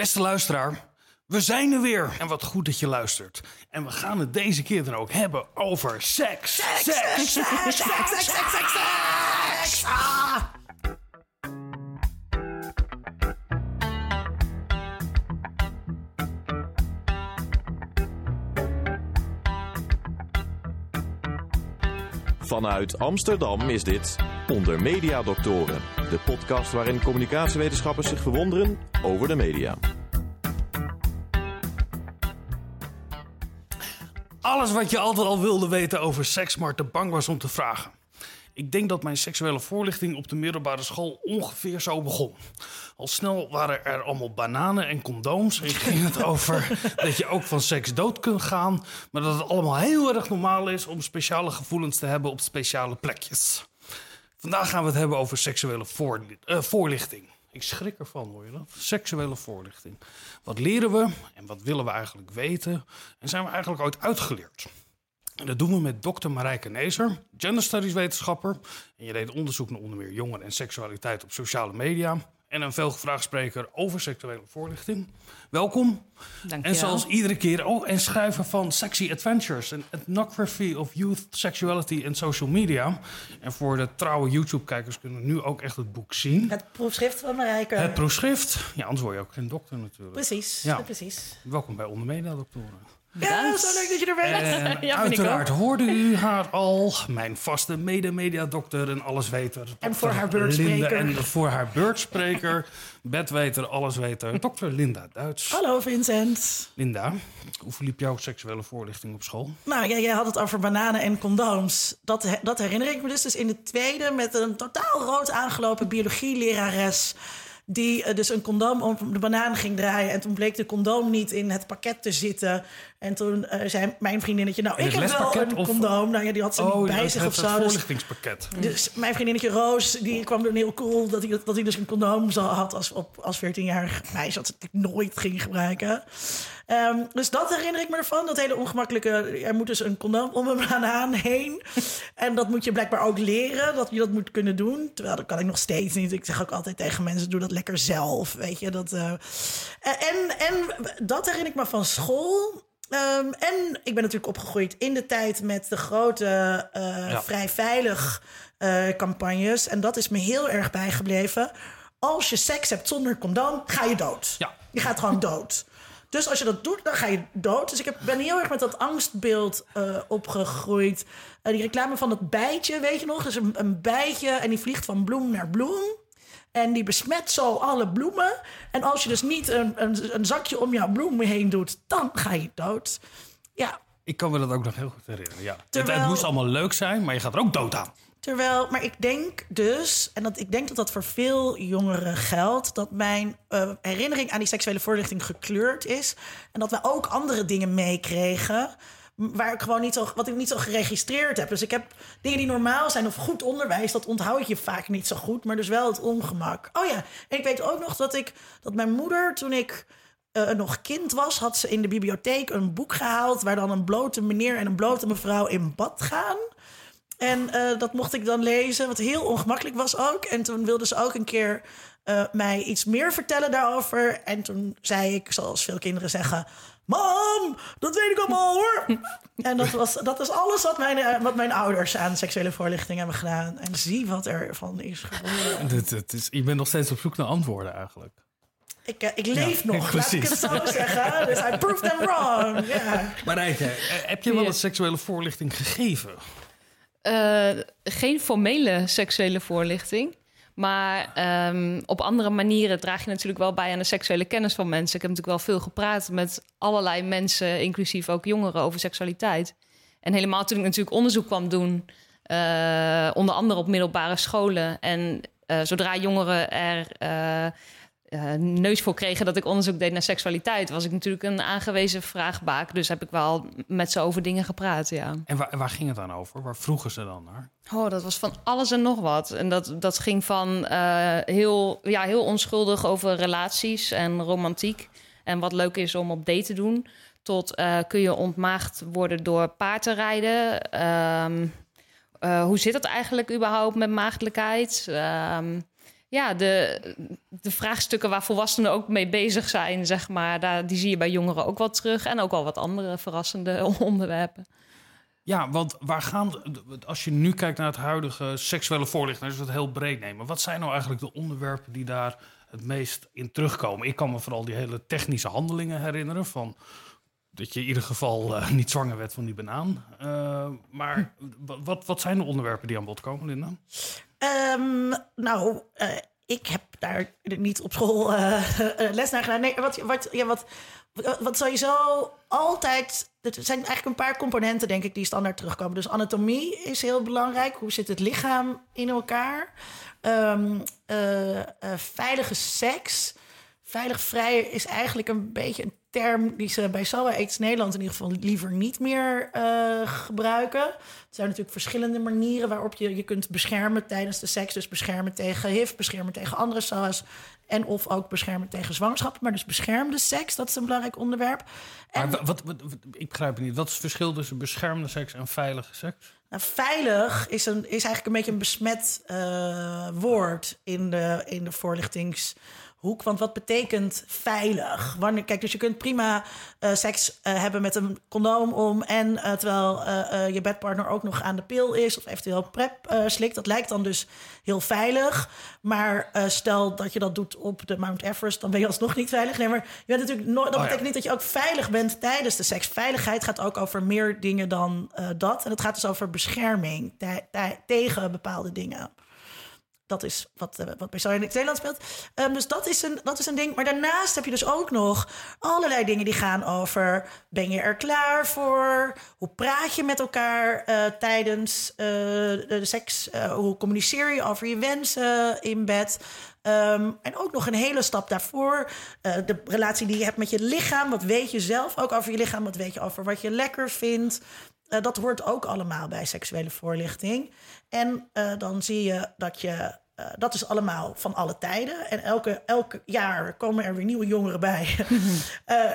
Beste luisteraar, we zijn er weer. En wat goed dat je luistert. En we gaan het deze keer dan ook hebben over seks. Seks, seks, seks, seks, seks, seks, seks. Ah. Vanuit Amsterdam is dit Onder Media Doctoren, de podcast waarin communicatiewetenschappers zich verwonderen over de media. Alles wat je altijd al wilde weten over seks, maar te bang was om te vragen. Ik denk dat mijn seksuele voorlichting op de middelbare school ongeveer zo begon. Al snel waren er allemaal bananen en condooms. En ging het over dat je ook van seks dood kunt gaan. Maar dat het allemaal heel erg normaal is om speciale gevoelens te hebben op speciale plekjes. Vandaag gaan we het hebben over seksuele voorli- eh, voorlichting. Ik schrik ervan, hoor je dat? Seksuele voorlichting. Wat leren we en wat willen we eigenlijk weten? En zijn we eigenlijk ooit uitgeleerd? En dat doen we met dokter Marijke Nezer, gender studies wetenschapper. En je deed onderzoek naar onder meer jongeren en seksualiteit op sociale media. En een veelgevraagd spreker over seksuele voorlichting. Welkom. Dank En je wel. zoals iedere keer, oh, en schrijver van Sexy Adventures, een ethnography of youth sexuality and social media. En voor de trouwe YouTube-kijkers kunnen we nu ook echt het boek zien. Het proefschrift van Marijke. Het proefschrift. Ja, anders word je ook geen dokter natuurlijk. Precies, Ja. ja. precies. Welkom bij Ondermedia Doktoren. Ja, zo leuk dat je er bent. Ja, ik uiteraard hoorde u haar al, mijn vaste mede-mediadokter en allesweter. En voor haar beurtspreker. En voor haar beurtspreker, bedweter, allesweter, dokter Linda Duits. Hallo Vincent. Linda, hoe verliep jouw seksuele voorlichting op school? Nou, jij, jij had het over bananen en condooms. Dat, dat herinner ik me dus. Dus in de tweede met een totaal rood aangelopen biologielerares... die eh, dus een condoom om de banaan ging draaien. En toen bleek de condoom niet in het pakket te zitten. En toen eh, zei mijn vriendinnetje... nou, ik heb wel een of- condoom. Nou ja, die had ze niet bij het, zich of het zo. Dus voorlichtingspakket. Dus mijn vriendinnetje Roos, die kwam er heel cool dat hij, dat hij dus een condoom had als, op, als 14-jarig meisje, dat ze het nooit ging gebruiken. Ehm, dus dat herinner ik me ervan. Dat hele ongemakkelijke, er moet dus een condoom om een banaan heen. En dat moet je blijkbaar ook leren, dat je dat moet kunnen doen. Terwijl dat kan ik nog steeds niet. Ik zeg ook altijd tegen mensen, doe dat lekker zelf, weet je. Dat, eh. en, en dat herinner ik me van school. Ehm, en ik ben natuurlijk opgegroeid in de tijd met de grote eh, Ja. vrij veilig eh, campagnes. En dat is me heel erg bijgebleven. Als je seks hebt zonder condoom, ga je dood. Ja. Je gaat gewoon dood. Dus als je dat doet, dan ga je dood. Dus ik heb, ben heel erg met dat angstbeeld eh, opgegroeid. Eh, die reclame van dat bijtje, weet je nog? Dus een, een bijtje en die vliegt van bloem naar bloem. En die besmet zo alle bloemen. En als je dus niet een, een, een zakje om jouw bloem heen doet, dan ga je dood. Ja, Ik kan me dat ook nog heel goed herinneren, ja. Het, moest allemaal leuk zijn, maar je gaat er ook dood aan. Terwijl, maar ik denk dus, en dat, ik denk dat dat voor veel jongeren geldt, dat mijn eh, herinnering aan die seksuele voorlichting gekleurd is. En dat we ook andere dingen meekregen. Waar ik gewoon niet zo, wat ik niet zo geregistreerd heb. Dus ik heb dingen die normaal zijn of goed onderwijs, dat onthoud je vaak niet zo goed, maar dus wel het ongemak. Oh ja, en ik weet ook nog dat ik, dat mijn moeder toen ik eh, nog kind was, had ze in de bibliotheek een boek gehaald waar dan een blote meneer en een blote mevrouw in bad gaan. En eh, dat mocht ik dan lezen, wat heel ongemakkelijk was ook. En toen wilde ze ook een keer eh, mij iets meer vertellen daarover. En toen zei ik, zoals veel kinderen zeggen... Mam, dat weet ik allemaal hoor. en dat, was, dat is alles wat mijn, eh, wat mijn ouders aan seksuele voorlichting hebben gedaan. En zie wat er van is geworden. Je bent nog steeds op zoek naar antwoorden eigenlijk. Ik, ik leef nog, laat ik precies. het zo zeggen. Dus I proved them wrong. Ja. Marijke, eh, heb je wel Ja. een seksuele voorlichting gegeven? Eh, geen formele seksuele voorlichting. Maar ehm, op andere manieren draag je natuurlijk wel bij aan de seksuele kennis van mensen. Ik heb natuurlijk wel veel gepraat met allerlei mensen, inclusief ook jongeren, over seksualiteit. En helemaal toen ik natuurlijk onderzoek kwam doen, eh, onder andere op middelbare scholen. En eh, zodra jongeren er eh, neus voor kregen dat ik onderzoek deed naar seksualiteit, was ik natuurlijk een aangewezen vraagbaak. Dus heb ik wel met ze over dingen gepraat, ja. En waar, waar ging het dan over? Waar vroegen ze dan naar? Oh, dat was van alles en nog wat. En dat, dat ging van eh, heel, ja, heel onschuldig over relaties en romantiek. En wat leuk is om op date te doen. Tot eh, kun je ontmaagd worden door paard te rijden. Ehm, eh, hoe zit het eigenlijk überhaupt met maagdelijkheid? Ehm, ja, de, de vraagstukken waar volwassenen ook mee bezig zijn, zeg maar, daar, die zie je bij jongeren ook wel terug. En ook wel wat andere verrassende onderwerpen. Ja, want waar gaan, als je nu kijkt naar het huidige seksuele voorlichting, we het heel breed nemen, wat zijn nou eigenlijk de onderwerpen die daar het meest in terugkomen? Ik kan me vooral die hele technische handelingen herinneren van dat je in ieder geval uh, niet zwanger werd van die banaan. Uh, maar wat, wat zijn de onderwerpen die aan bod komen, Linda? Um, nou, uh, ik heb daar niet op school les naar gedaan. Nee, wat, wat, ja, wat, wat sowieso altijd. Er zijn eigenlijk een paar componenten, denk ik, die standaard terugkomen. Dus anatomie is heel belangrijk. Hoe zit het lichaam in elkaar? Um, veilige seks. Veilig vrij is eigenlijk een beetje een term die ze bij SOA AIDS Nederland in ieder geval liever niet meer uh, gebruiken. Er zijn natuurlijk verschillende manieren waarop je je kunt beschermen tijdens de seks. Dus beschermen tegen HIV, beschermen tegen andere SOA's. En of ook beschermen tegen zwangerschap. Maar dus beschermde seks, dat is een belangrijk onderwerp. En, maar wat, wat, ik begrijp het niet. Wat is het verschil tussen beschermde seks en veilige seks? Nou, veilig is, een, is eigenlijk een beetje een besmet uh, woord in de, in de voorlichtings hoek. Want wat betekent veilig? Wanneer, kijk, dus je kunt prima uh, seks uh, hebben met een condoom om. En uh, terwijl je bedpartner ook nog aan de pil is. Of eventueel PrEP slikt. Dat lijkt dan dus heel veilig. Maar stel dat je dat doet op de Mount Everest. Dan ben je alsnog niet veilig. Nee, maar je bent natuurlijk nooit, dat oh, betekent niet dat je ook veilig bent tijdens de seks. Veiligheid gaat ook over meer dingen dan dat. En het gaat dus over bescherming tegen bepaalde dingen. Dat is wat, uh, wat bij in Nederland speelt. Um, dus dat is, een, dat is een ding. Maar daarnaast heb je dus ook nog allerlei dingen die gaan over... ben je er klaar voor? Hoe praat je met elkaar uh, tijdens uh, de seks? hoe communiceer je over je wensen in bed? Um, en ook nog een hele stap daarvoor. de relatie die je hebt met je lichaam. Wat weet je zelf ook over je lichaam? Wat weet je over wat je lekker vindt? Dat hoort ook allemaal bij seksuele voorlichting. En dan zie je dat je uh, dat is allemaal van alle tijden. En elke, elke jaar komen er weer nieuwe jongeren bij.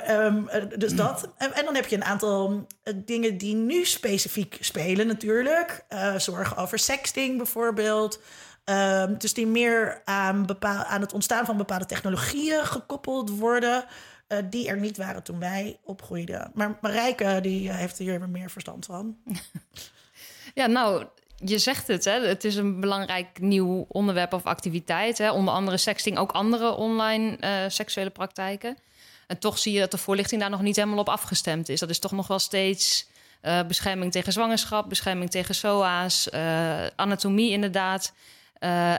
um, dus dat. En, en, dan heb je een aantal dingen die nu specifiek spelen, natuurlijk. zorgen over sexting bijvoorbeeld. Um, dus die meer aan, bepaal, aan het ontstaan van bepaalde technologieën gekoppeld worden. Uh, die er niet waren toen wij opgroeiden. Maar Marijke die heeft hier meer verstand van. Ja, nou, je zegt het, hè? het is een belangrijk nieuw onderwerp of activiteit. Hè? Onder andere sexting, ook andere online uh, seksuele praktijken. En toch zie je dat de voorlichting daar nog niet helemaal op afgestemd is. Dat is toch nog wel steeds bescherming tegen zwangerschap, bescherming tegen SOA's, anatomie inderdaad.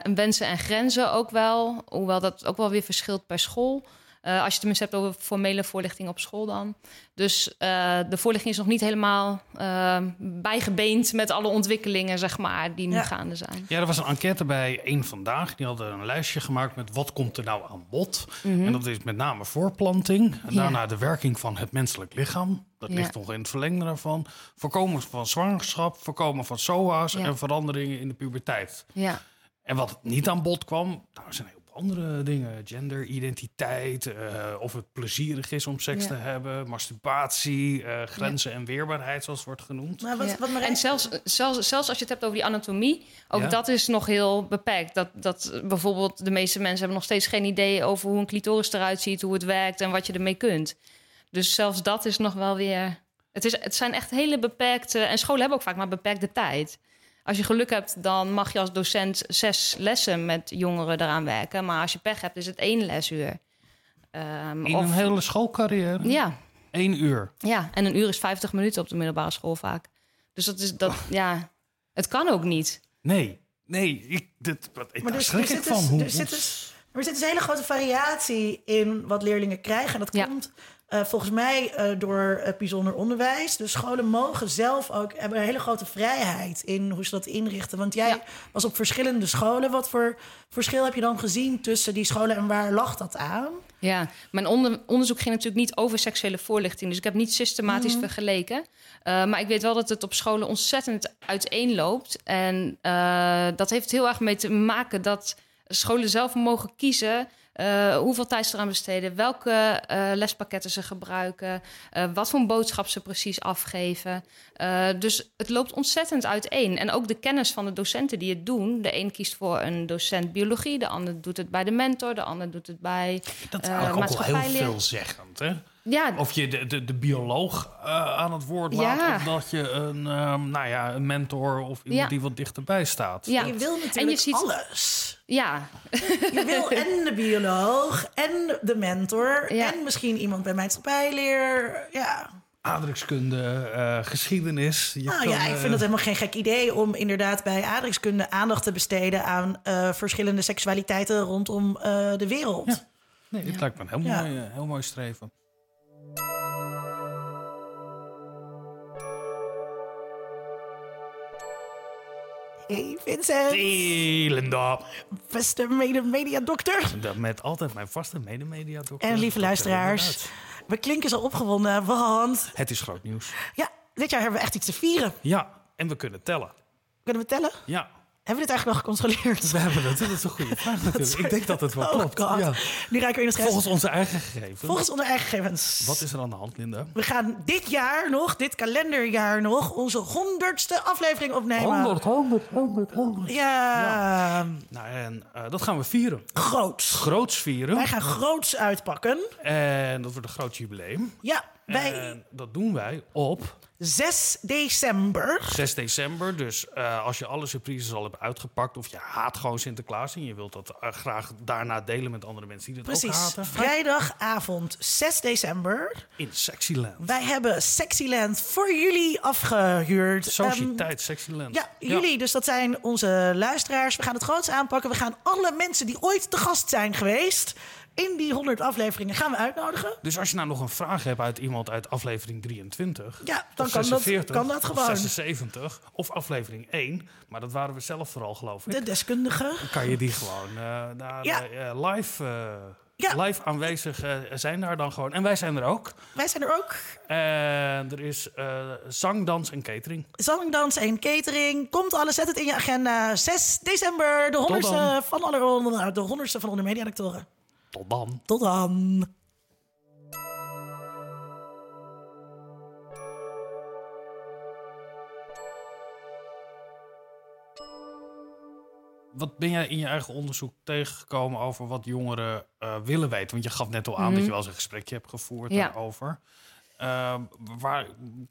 en wensen en grenzen ook wel, hoewel dat ook wel weer verschilt per school. Uh, als je het tenminste hebt over formele voorlichting op school dan. Dus uh, de voorlichting is nog niet helemaal uh, bijgebeend met alle ontwikkelingen, zeg maar, die nu ja. gaande zijn. Ja, er was een enquête bij één Vandaag. Die hadden een lijstje gemaakt met wat komt er nou aan bod. Mm -hmm. En dat is met name voorplanting. En ja. daarna de werking van het menselijk lichaam. Dat ligt nog in het verlengde daarvan. Voorkomen van zwangerschap, voorkomen van SOA's en veranderingen in de puberteit. Ja. En wat niet aan bod kwam, nou, zijn heel andere dingen. Gender, identiteit, uh, of het plezierig is om seks ja. te hebben, masturbatie, uh, grenzen ja. en weerbaarheid, zoals wordt genoemd. Maar wat, ja. wat en zelfs, zelfs, zelfs als je het hebt over die anatomie, ook dat is nog heel beperkt. Dat, dat bijvoorbeeld de meeste mensen hebben nog steeds geen idee over hoe een clitoris eruit ziet, hoe het werkt en wat je ermee kunt. Dus zelfs dat is nog wel weer. Het, is, het zijn echt hele beperkte. En scholen hebben ook vaak maar beperkte tijd. Als je geluk hebt, dan mag je als docent zes lessen met jongeren eraan werken. Maar als je pech hebt, is het één lesuur. Um, In of... een hele schoolcarrière? Ja. Eén uur? Ja, en een uur is 50 minuten op de middelbare school vaak. Dus dat is dat, oh. ja, het kan ook niet. Nee, nee, ik, dit, wat, ik maar dus, schrik ik van. Dus, hoe, er, zit dus, er zit dus een hele grote variatie in wat leerlingen krijgen. Dat ja. komt uh, volgens mij uh, door het bijzonder onderwijs. Dus scholen mogen zelf ook hebben een hele grote vrijheid in hoe ze dat inrichten. Want jij ja. was op verschillende scholen. Wat voor verschil heb je dan gezien tussen die scholen en waar lag dat aan? Ja, mijn onder onderzoek ging natuurlijk niet over seksuele voorlichting. Dus ik heb niet systematisch mm. vergeleken. Uh, maar ik weet wel dat het op scholen ontzettend uiteenloopt. En dat heeft heel erg mee te maken dat scholen zelf mogen kiezen eh, hoeveel tijd ze eraan besteden, welke eh, lespakketten ze gebruiken, eh, wat voor boodschap ze precies afgeven. Dus het loopt ontzettend uiteen. En ook de kennis van de docenten die het doen. De een kiest voor een docent biologie, de ander doet het bij de mentor, de ander doet het bij. Dat is ook wel heel veelzeggend, hè? Ja. Of je de, de, de bioloog uh, aan het woord laat, ja. of dat je een, um, nou ja, een mentor of iemand ja. die wat dichterbij staat. Ja. Je wil natuurlijk en je ziet... alles. Ja. Je wil en de bioloog en de mentor en misschien iemand bij maatschappijleer. Ja aardrijkskunde, uh, geschiedenis. Je nou kan, ja, ik vind uh, het helemaal geen gek idee om inderdaad bij aardrijkskunde aandacht te besteden aan uh, verschillende seksualiteiten rondom de wereld. Ja. Nee, dit ja. lijkt me een heel, ja. mooi, heel mooi streven. Hey Vincent. Hey Linda. Beste mede-media-dokter. Met altijd mijn vaste mede-media-dokter. En lieve luisteraars. We klinken zo opgewonden, want... Het is groot nieuws. Ja, dit jaar hebben we echt iets te vieren. Ja, en we kunnen tellen. Kunnen we tellen? Ja. Hebben we dit eigenlijk nog gecontroleerd? We hebben het. Dat is een goede vraag natuurlijk. Ik denk dat het wel klopt. Oh ja. Nu raken we in het Volgens onze eigen gegevens. Volgens onze eigen gegevens. Wat is er aan de hand, Linda? We gaan dit jaar nog, dit kalenderjaar nog, onze honderdste aflevering opnemen. 100, 100, 100, 100. Ja. ja. Nou, en uh, dat gaan we vieren. Groots. Groots vieren. Wij gaan groots uitpakken. En dat wordt een groot jubileum. Ja. Wij... En dat doen wij op 6 december. 6 december. Dus uh, als je alle surprises al hebt uitgepakt... of je haat gewoon Sinterklaas... en je wilt dat uh, graag daarna delen met andere mensen die dat Precies. ook haten. Vrijdagavond 6 december. In Sexyland. Wij hebben Sexyland voor jullie afgehuurd. Sociëteit um, Sexyland. Ja, jullie. Ja. Dus dat zijn onze luisteraars. We gaan het groots aanpakken. We gaan alle mensen die ooit te gast zijn geweest in die 100 afleveringen gaan we uitnodigen. Dus als je nou nog een vraag hebt uit iemand uit aflevering 23... Ja, dan kan, 46, dat, kan dat gewoon. Of 76, of aflevering 1. Maar dat waren we zelf vooral, geloof ik. De deskundige. Dan kan je die gewoon uh, naar, ja. uh, live... Uh, ja. Live aanwezig zijn daar dan gewoon. En wij zijn er ook. Wij zijn er ook. En er is zang, dans en catering. Zang, dans en catering. Komt alles, zet het in je agenda. 6 december, de honderdste van alle de honderdste van onder mediadoctoren. Tot dan. Tot dan. Wat ben jij in je eigen onderzoek tegengekomen over wat jongeren uh, willen weten? Want je gaf net al aan mm -hmm. dat je wel eens een gesprekje hebt gevoerd ja. daarover. Uh, waar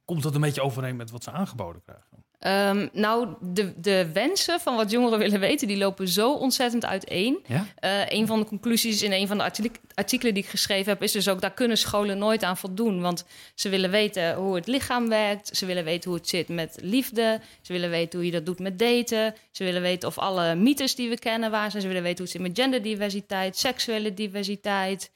komt dat een beetje overeen met wat ze aangeboden krijgen? Um, nou, de, de wensen van wat jongeren willen weten, die lopen zo ontzettend uiteen. Ja? Uh, een van de conclusies in een van de artikelen die ik geschreven heb, is dus ook: daar kunnen scholen nooit aan voldoen. Want ze willen weten hoe het lichaam werkt. Ze willen weten hoe het zit met liefde. Ze willen weten hoe je dat doet met daten. Ze willen weten of alle mythes die we kennen waar zijn. Ze willen weten hoe het zit met genderdiversiteit, seksuele diversiteit.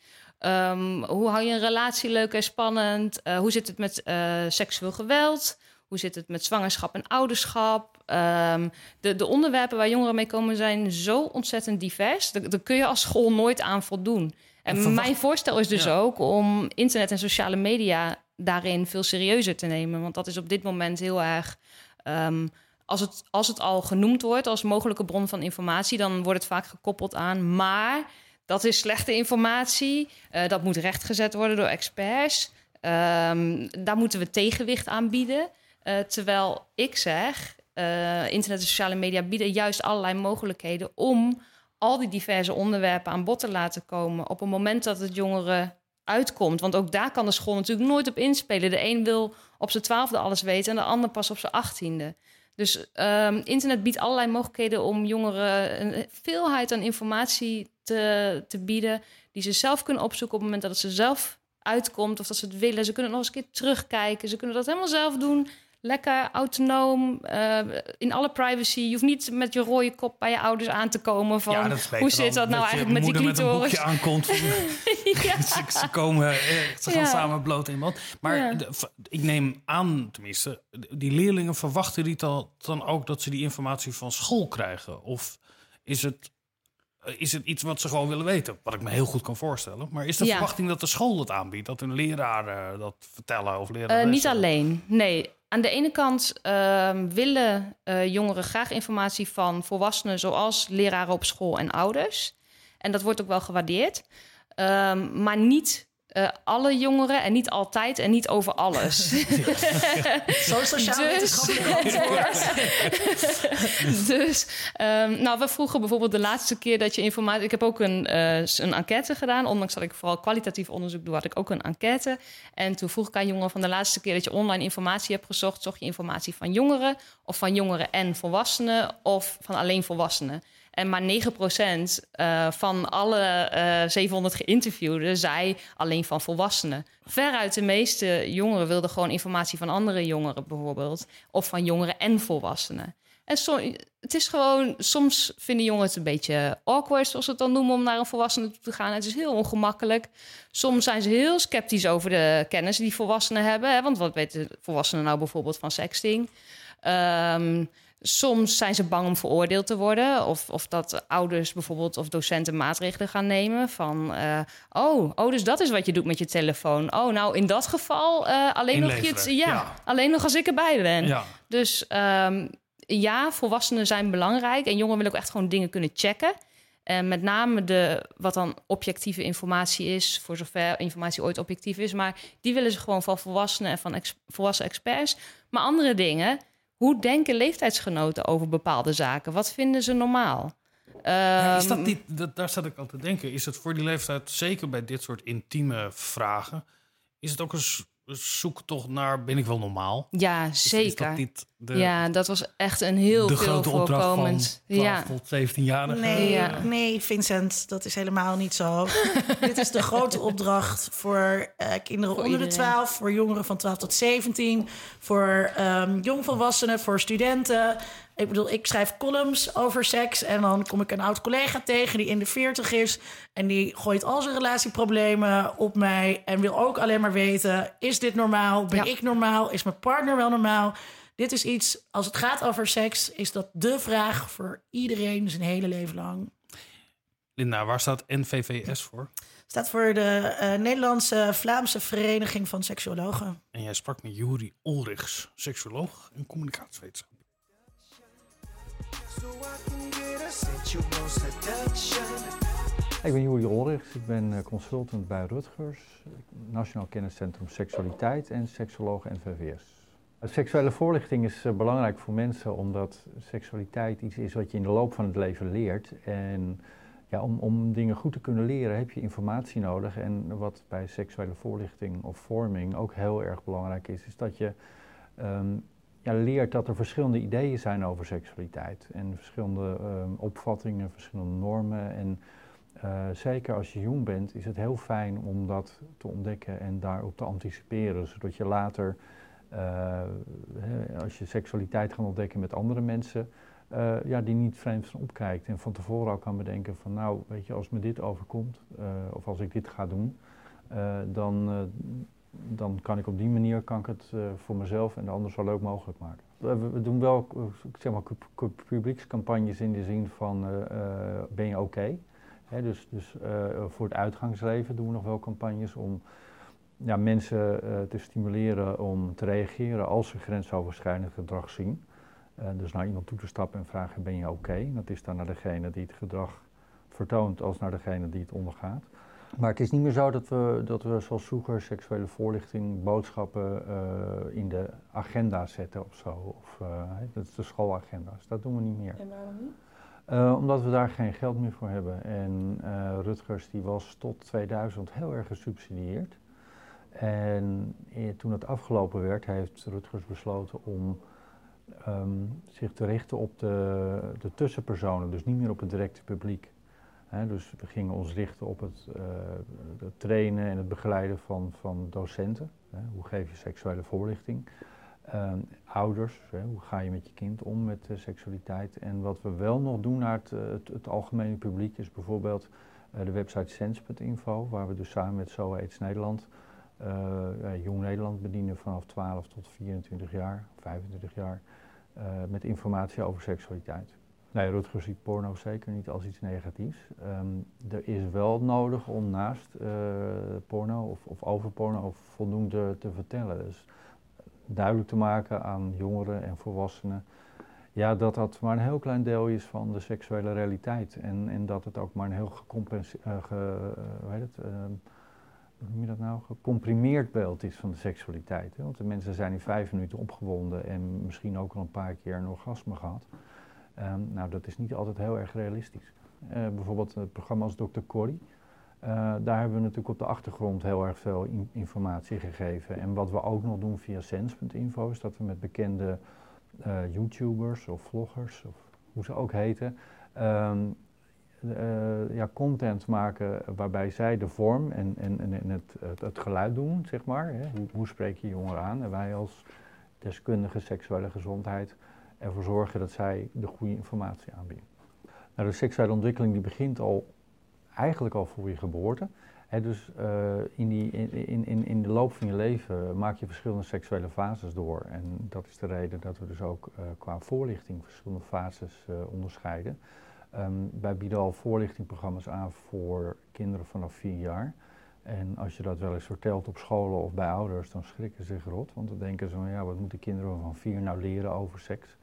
Um, hoe hou je een relatie leuk en spannend? Uh, hoe zit het met uh, seksueel geweld? Hoe zit het met zwangerschap en ouderschap? Um, de, de, onderwerpen waar jongeren mee komen zijn zo ontzettend divers. Daar, kun je als school nooit aan voldoen. En, mijn voorstel is dus ja. ook om internet en sociale media daarin veel serieuzer te nemen. Want dat is op dit moment heel erg. Um, als het, als het al genoemd wordt als mogelijke bron van informatie, dan wordt het vaak gekoppeld aan. Maar dat is slechte informatie. Uh, dat moet rechtgezet worden door experts. Um, daar moeten we tegenwicht aan bieden. Uh, terwijl ik zeg, uh, internet en sociale media bieden juist allerlei mogelijkheden om al die diverse onderwerpen aan bod te laten komen op een moment dat het jongeren uitkomt. Want ook daar kan de school natuurlijk nooit op inspelen. De een wil op zijn twaalfde alles weten en de ander pas op zijn achttiende. Dus um, internet biedt allerlei mogelijkheden om jongeren een veelheid aan informatie te, te bieden, die ze zelf kunnen opzoeken op het moment dat het ze zelf uitkomt of dat ze het willen. Ze kunnen nog eens een keer terugkijken. Ze kunnen dat helemaal zelf doen lekker autonoom, uh, in alle privacy. Je hoeft niet met je rode kop bij je ouders aan te komen van ja, hoe zit dat nou eigenlijk met die clitoris? Met een aankomt. ja. ze, ze, komen, ze gaan ja. samen bloot in bad. Maar ik neem aan, tenminste, die leerlingen verwachten die dan, dan ook dat ze die informatie van school krijgen? Of is het is het iets wat ze gewoon willen weten? Wat ik me heel goed kan voorstellen. Maar is de ja. verwachting dat de school het aanbiedt? Dat hun leraren dat vertellen? Of leraren uh, niet alleen, nee. Aan de ene kant uh, willen uh, jongeren graag informatie van volwassenen... zoals leraren op school en ouders. En dat wordt ook wel gewaardeerd. Ehm, maar niet uh, alle jongeren en niet altijd en niet over alles. Zo sociaal dus, dus um, nou, we vroegen bijvoorbeeld de laatste keer dat je informatie... Ik heb ook een, uh, een enquête gedaan. Ondanks dat ik vooral kwalitatief onderzoek doe, had ik ook een enquête. En toen vroeg ik aan jongeren van de laatste keer dat je online informatie hebt gezocht... zocht je informatie van jongeren of van jongeren en volwassenen... of van alleen volwassenen. En maar 9% uh, eh, van alle uh, eh, 700 geïnterviewden zei alleen van volwassenen. Veruit de meeste jongeren wilden gewoon informatie van andere jongeren bijvoorbeeld. Of van jongeren en volwassenen. En het is gewoon, soms vinden jongeren het een beetje awkward, zoals ze het dan noemen, om naar een volwassene toe te gaan. Het is heel ongemakkelijk. Soms zijn ze heel sceptisch over de kennis die volwassenen hebben. Hè? Want wat weten volwassenen nou bijvoorbeeld van sexting? Um, Soms zijn ze bang om veroordeeld te worden. Of, of dat ouders bijvoorbeeld of docenten maatregelen gaan nemen. Van, uh, oh, oh, dus dat is wat je doet met je telefoon. Oh, nou, in dat geval uh, alleen, nog je ja, ja, alleen nog als ik erbij ben. Ja. Dus um, ja, volwassenen zijn belangrijk. En jongeren willen ook echt gewoon dingen kunnen checken. En met name de, wat dan objectieve informatie is, voor zover informatie ooit objectief is. Maar die willen ze gewoon van volwassenen en van ex, volwassen experts. Maar andere dingen hoe denken leeftijdsgenoten over bepaalde zaken? Wat vinden ze normaal? Ja, is dat ehm, niet, dat, daar zat ik al te denken. Is het voor die leeftijd, zeker bij dit soort intieme vragen, is het ook een zoektocht naar ben ik wel normaal? Ja, zeker. Ja, dat was echt een heel de veel grote voorkomend. Van ja. tot 17 jaar. Nee, ja. nee, Vincent, dat is helemaal niet zo. Dit is de grote opdracht voor uh, kinderen onder de 12, voor jongeren van 12 tot 17, voor um, jongvolwassenen, voor studenten. Ik bedoel, ik schrijf columns over seks. En dan kom ik een oud collega tegen die in de 40 is. En die gooit al zijn relatieproblemen op mij. En wil ook alleen maar weten: is dit normaal? Ben ik normaal? Is mijn partner wel normaal? Dit is iets, als het gaat over seks, is dat de vraag voor iedereen zijn hele leven lang. Linda, waar staat NVVS voor? Staat voor de uh, Nederlandse Vlaamse Vereniging van Seksuologen. En jij sprak met Juri Olrichs, seksuoloog en communicatiewetenschapper. Ik ben Juri Olrichs, ik ben eh, consultant bij Rutgers, Nationaal Kenniscentrum Seksualiteit en seksoloog NVVS. Seksuele voorlichting is eh, belangrijk voor mensen omdat seksualiteit iets is wat je in de loop van het leven leert. En ja, om, om dingen goed te kunnen leren heb je informatie nodig. En wat bij seksuele voorlichting of vorming ook heel erg belangrijk is, is dat je ehm, ja, leert dat er verschillende ideeën zijn over seksualiteit. En verschillende um, opvattingen, verschillende normen. En uh, zeker als je jong bent, is het heel fijn om dat te ontdekken en daarop te anticiperen. Zodat je later, als je seksualiteit gaat ontdekken met andere mensen, uh, ja, die niet vreemd van opkijkt. En van tevoren al kan bedenken van nou, weet je, als me dit overkomt, of als ik dit ga doen, dan dan kan ik op die manier kan ik het voor mezelf en de ander zo leuk mogelijk maken. We, doen wel zeg maar, publiekscampagnes in de zin van ben je oké? Dus, dus voor het uitgangsleven doen we nog wel campagnes om ja, mensen te stimuleren om te reageren als ze grensoverschrijdend gedrag zien. dus naar iemand toe te stappen en vragen ben je oké? Okay? Dat is dan naar degene die het gedrag vertoont als naar degene die het ondergaat. Maar het is niet meer zo dat we, dat we zoals vroeger seksuele voorlichting, boodschappen uh, in de agenda zetten of zo. Of, uh, dat is de schoolagenda's. Dat doen we niet meer. En waarom niet? Uh, omdat we daar geen geld meer voor hebben. En Rutgers die was tot 2000 heel erg gesubsidieerd. En toen het afgelopen werd, heeft Rutgers besloten om um, zich te richten op de, de tussenpersonen. Dus niet meer op het directe publiek dus we gingen ons richten op het, uh, het, trainen en het begeleiden van, van docenten. hoe geef je seksuele voorlichting? Uh, ouders, hoe ga je met je kind om met uh, seksualiteit? En wat we wel nog doen naar het, het, algemene publiek is bijvoorbeeld eh, de website sens.info, waar we dus samen met SOA AIDS Nederland Jong Nederland bedienen vanaf 12 tot 24 jaar, 25 jaar, met informatie over seksualiteit. Nee, Rutger ziet porno zeker niet als iets negatiefs. Um, er is wel nodig om naast uh, porno of, of, over porno voldoende te vertellen. Dus duidelijk te maken aan jongeren en volwassenen. ja, dat dat maar een heel klein deel is van de seksuele realiteit. En, en dat het ook maar een heel gecompenseerd, ge, hoe het, uh, hoe noem je dat nou, gecomprimeerd beeld is van de seksualiteit. Hè? Want de mensen zijn in vijf minuten opgewonden en misschien ook al een paar keer een orgasme gehad. Um, nou, dat is niet altijd heel erg realistisch. bijvoorbeeld het programma als Dr. Corrie. daar hebben we natuurlijk op de achtergrond heel erg veel in informatie gegeven. En wat we ook nog doen via sens.info is dat we met bekende uh, YouTubers of vloggers, of hoe ze ook heten, um, uh, ja, content maken waarbij zij de vorm en, en, en het, het, het geluid doen, zeg maar. Hè. Hoe, spreek je jongeren aan? En wij als deskundige seksuele gezondheid ervoor zorgen dat zij de goede informatie aanbieden. Nou, de seksuele ontwikkeling die begint al eigenlijk al voor je geboorte dus uh, in, die, in, in, in de loop van je leven maak je verschillende seksuele fases door. En dat is de reden dat we dus ook uh, qua voorlichting verschillende fases onderscheiden. Um, wij bieden al voorlichtingprogramma's aan voor kinderen vanaf vier jaar. En als je dat wel eens vertelt op scholen of bij ouders, dan schrikken ze rot. Want dan denken ze van ja, wat moeten kinderen van vier nou leren over seks?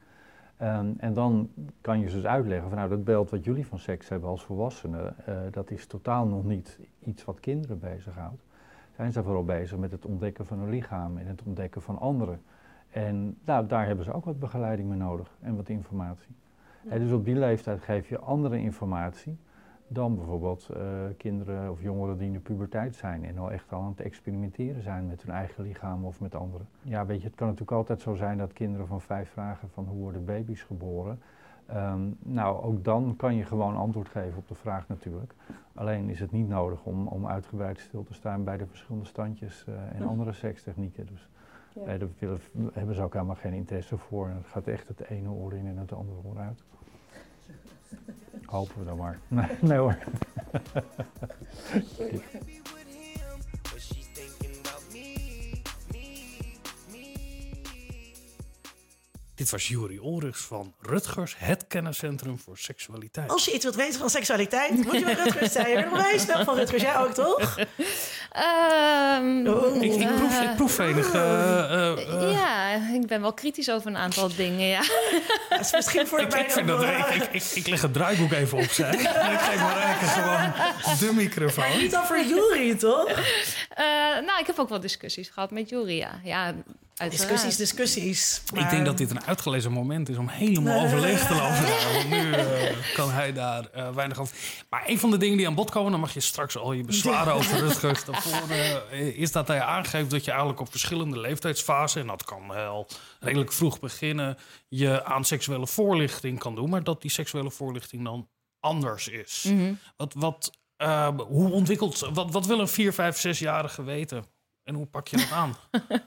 Um, en dan kan je ze dus uitleggen van nou dat beeld wat jullie van seks hebben als volwassenen, uh, dat is totaal nog niet iets wat kinderen bezighoudt. Zijn ze vooral bezig met het ontdekken van hun lichaam en het ontdekken van anderen. En nou, daar hebben ze ook wat begeleiding mee nodig en wat informatie. En dus op die leeftijd geef je andere informatie dan bijvoorbeeld uh, kinderen of jongeren die in de puberteit zijn en al echt al aan het experimenteren zijn met hun eigen lichaam of met anderen. Ja, weet je, het kan natuurlijk altijd zo zijn dat kinderen van vijf vragen van hoe worden baby's geboren. Um, nou, ook dan kan je gewoon antwoord geven op de vraag natuurlijk. Alleen is het niet nodig om, om uitgebreid stil te staan bij de verschillende standjes uh, en hm. andere sekstechnieken. Dus ja. daar hebben ze ook helemaal geen interesse voor. En het gaat echt het ene oor in en het andere oor uit. Hopen we dan maar. Nee, nee hoor. Dit was Juri Olrichs van Rutgers, het kenniscentrum voor seksualiteit. Als je iets wilt weten van seksualiteit, moet je bij Rutgers zijn. Je bent wijs van Rutgers, jij ook toch? Um, oh. ik, ik, proef, ik proef enig. Uh, uh, ja, ik ben wel kritisch over een aantal dingen, ja. Dat is misschien voor de ik, ik, vind dat, ik, ik, ik, leg het draaiboek even opzij. en ik geef maar eigenlijk gewoon de microfoon. Maar niet over Juri, toch? nou, ik heb ook wel discussies gehad met Juri, ja. ja Uiteraard. Discussies, discussies. Maar... Ik denk dat dit een uitgelezen moment is om helemaal overleeg te lopen. Want nu uh, kan hij daar uh, weinig over. Maar een van de dingen die aan bod komen, dan mag je straks al je bezwaren over Rutgers daarvoor, uh, is dat hij aangeeft dat je eigenlijk op verschillende leeftijdsfasen, en dat kan al redelijk vroeg beginnen, je aan seksuele voorlichting kan doen, maar dat die seksuele voorlichting dan anders is. Mm -hmm. Wat, wat, hoe ontwikkelt, wat, wat wil een 4, 5, 6-jarige weten? En hoe pak je dat aan?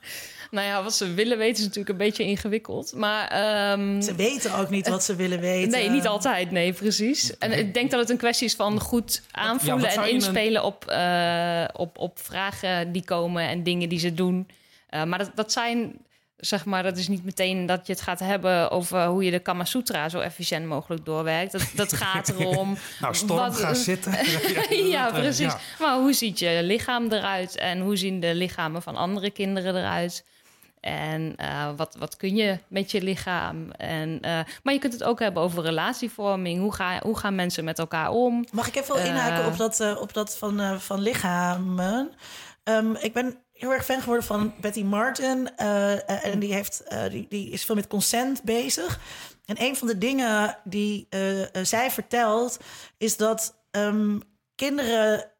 nou ja, wat ze willen weten is natuurlijk een beetje ingewikkeld. Maar, um, ze weten ook niet wat ze willen weten. Nee, niet altijd. Nee, precies. En ik denk dat het een kwestie is van goed aanvoelen ja, en inspelen een... op, uh, op, op vragen die komen en dingen die ze doen. Uh, maar dat, dat zijn zeg maar, dat is niet meteen dat je het gaat hebben over hoe je de Kama Sutra zo efficiënt mogelijk doorwerkt. Dat, dat gaat erom. nou, storm, wat, ga zitten. ja, precies. Maar hoe ziet je lichaam eruit en hoe zien de lichamen van andere kinderen eruit? En uh, wat, wat kun je met je lichaam? En, uh, maar je kunt het ook hebben over relatievorming. Hoe, ga, hoe gaan mensen met elkaar om? Mag ik even uh, inhaken op dat, op dat van, van lichamen? Um, ik ben heel erg fan geworden van Betty Martin. Uh, en die, heeft, uh, die, die is veel met consent bezig. En een van de dingen die zij vertelt, is dat um, kinderen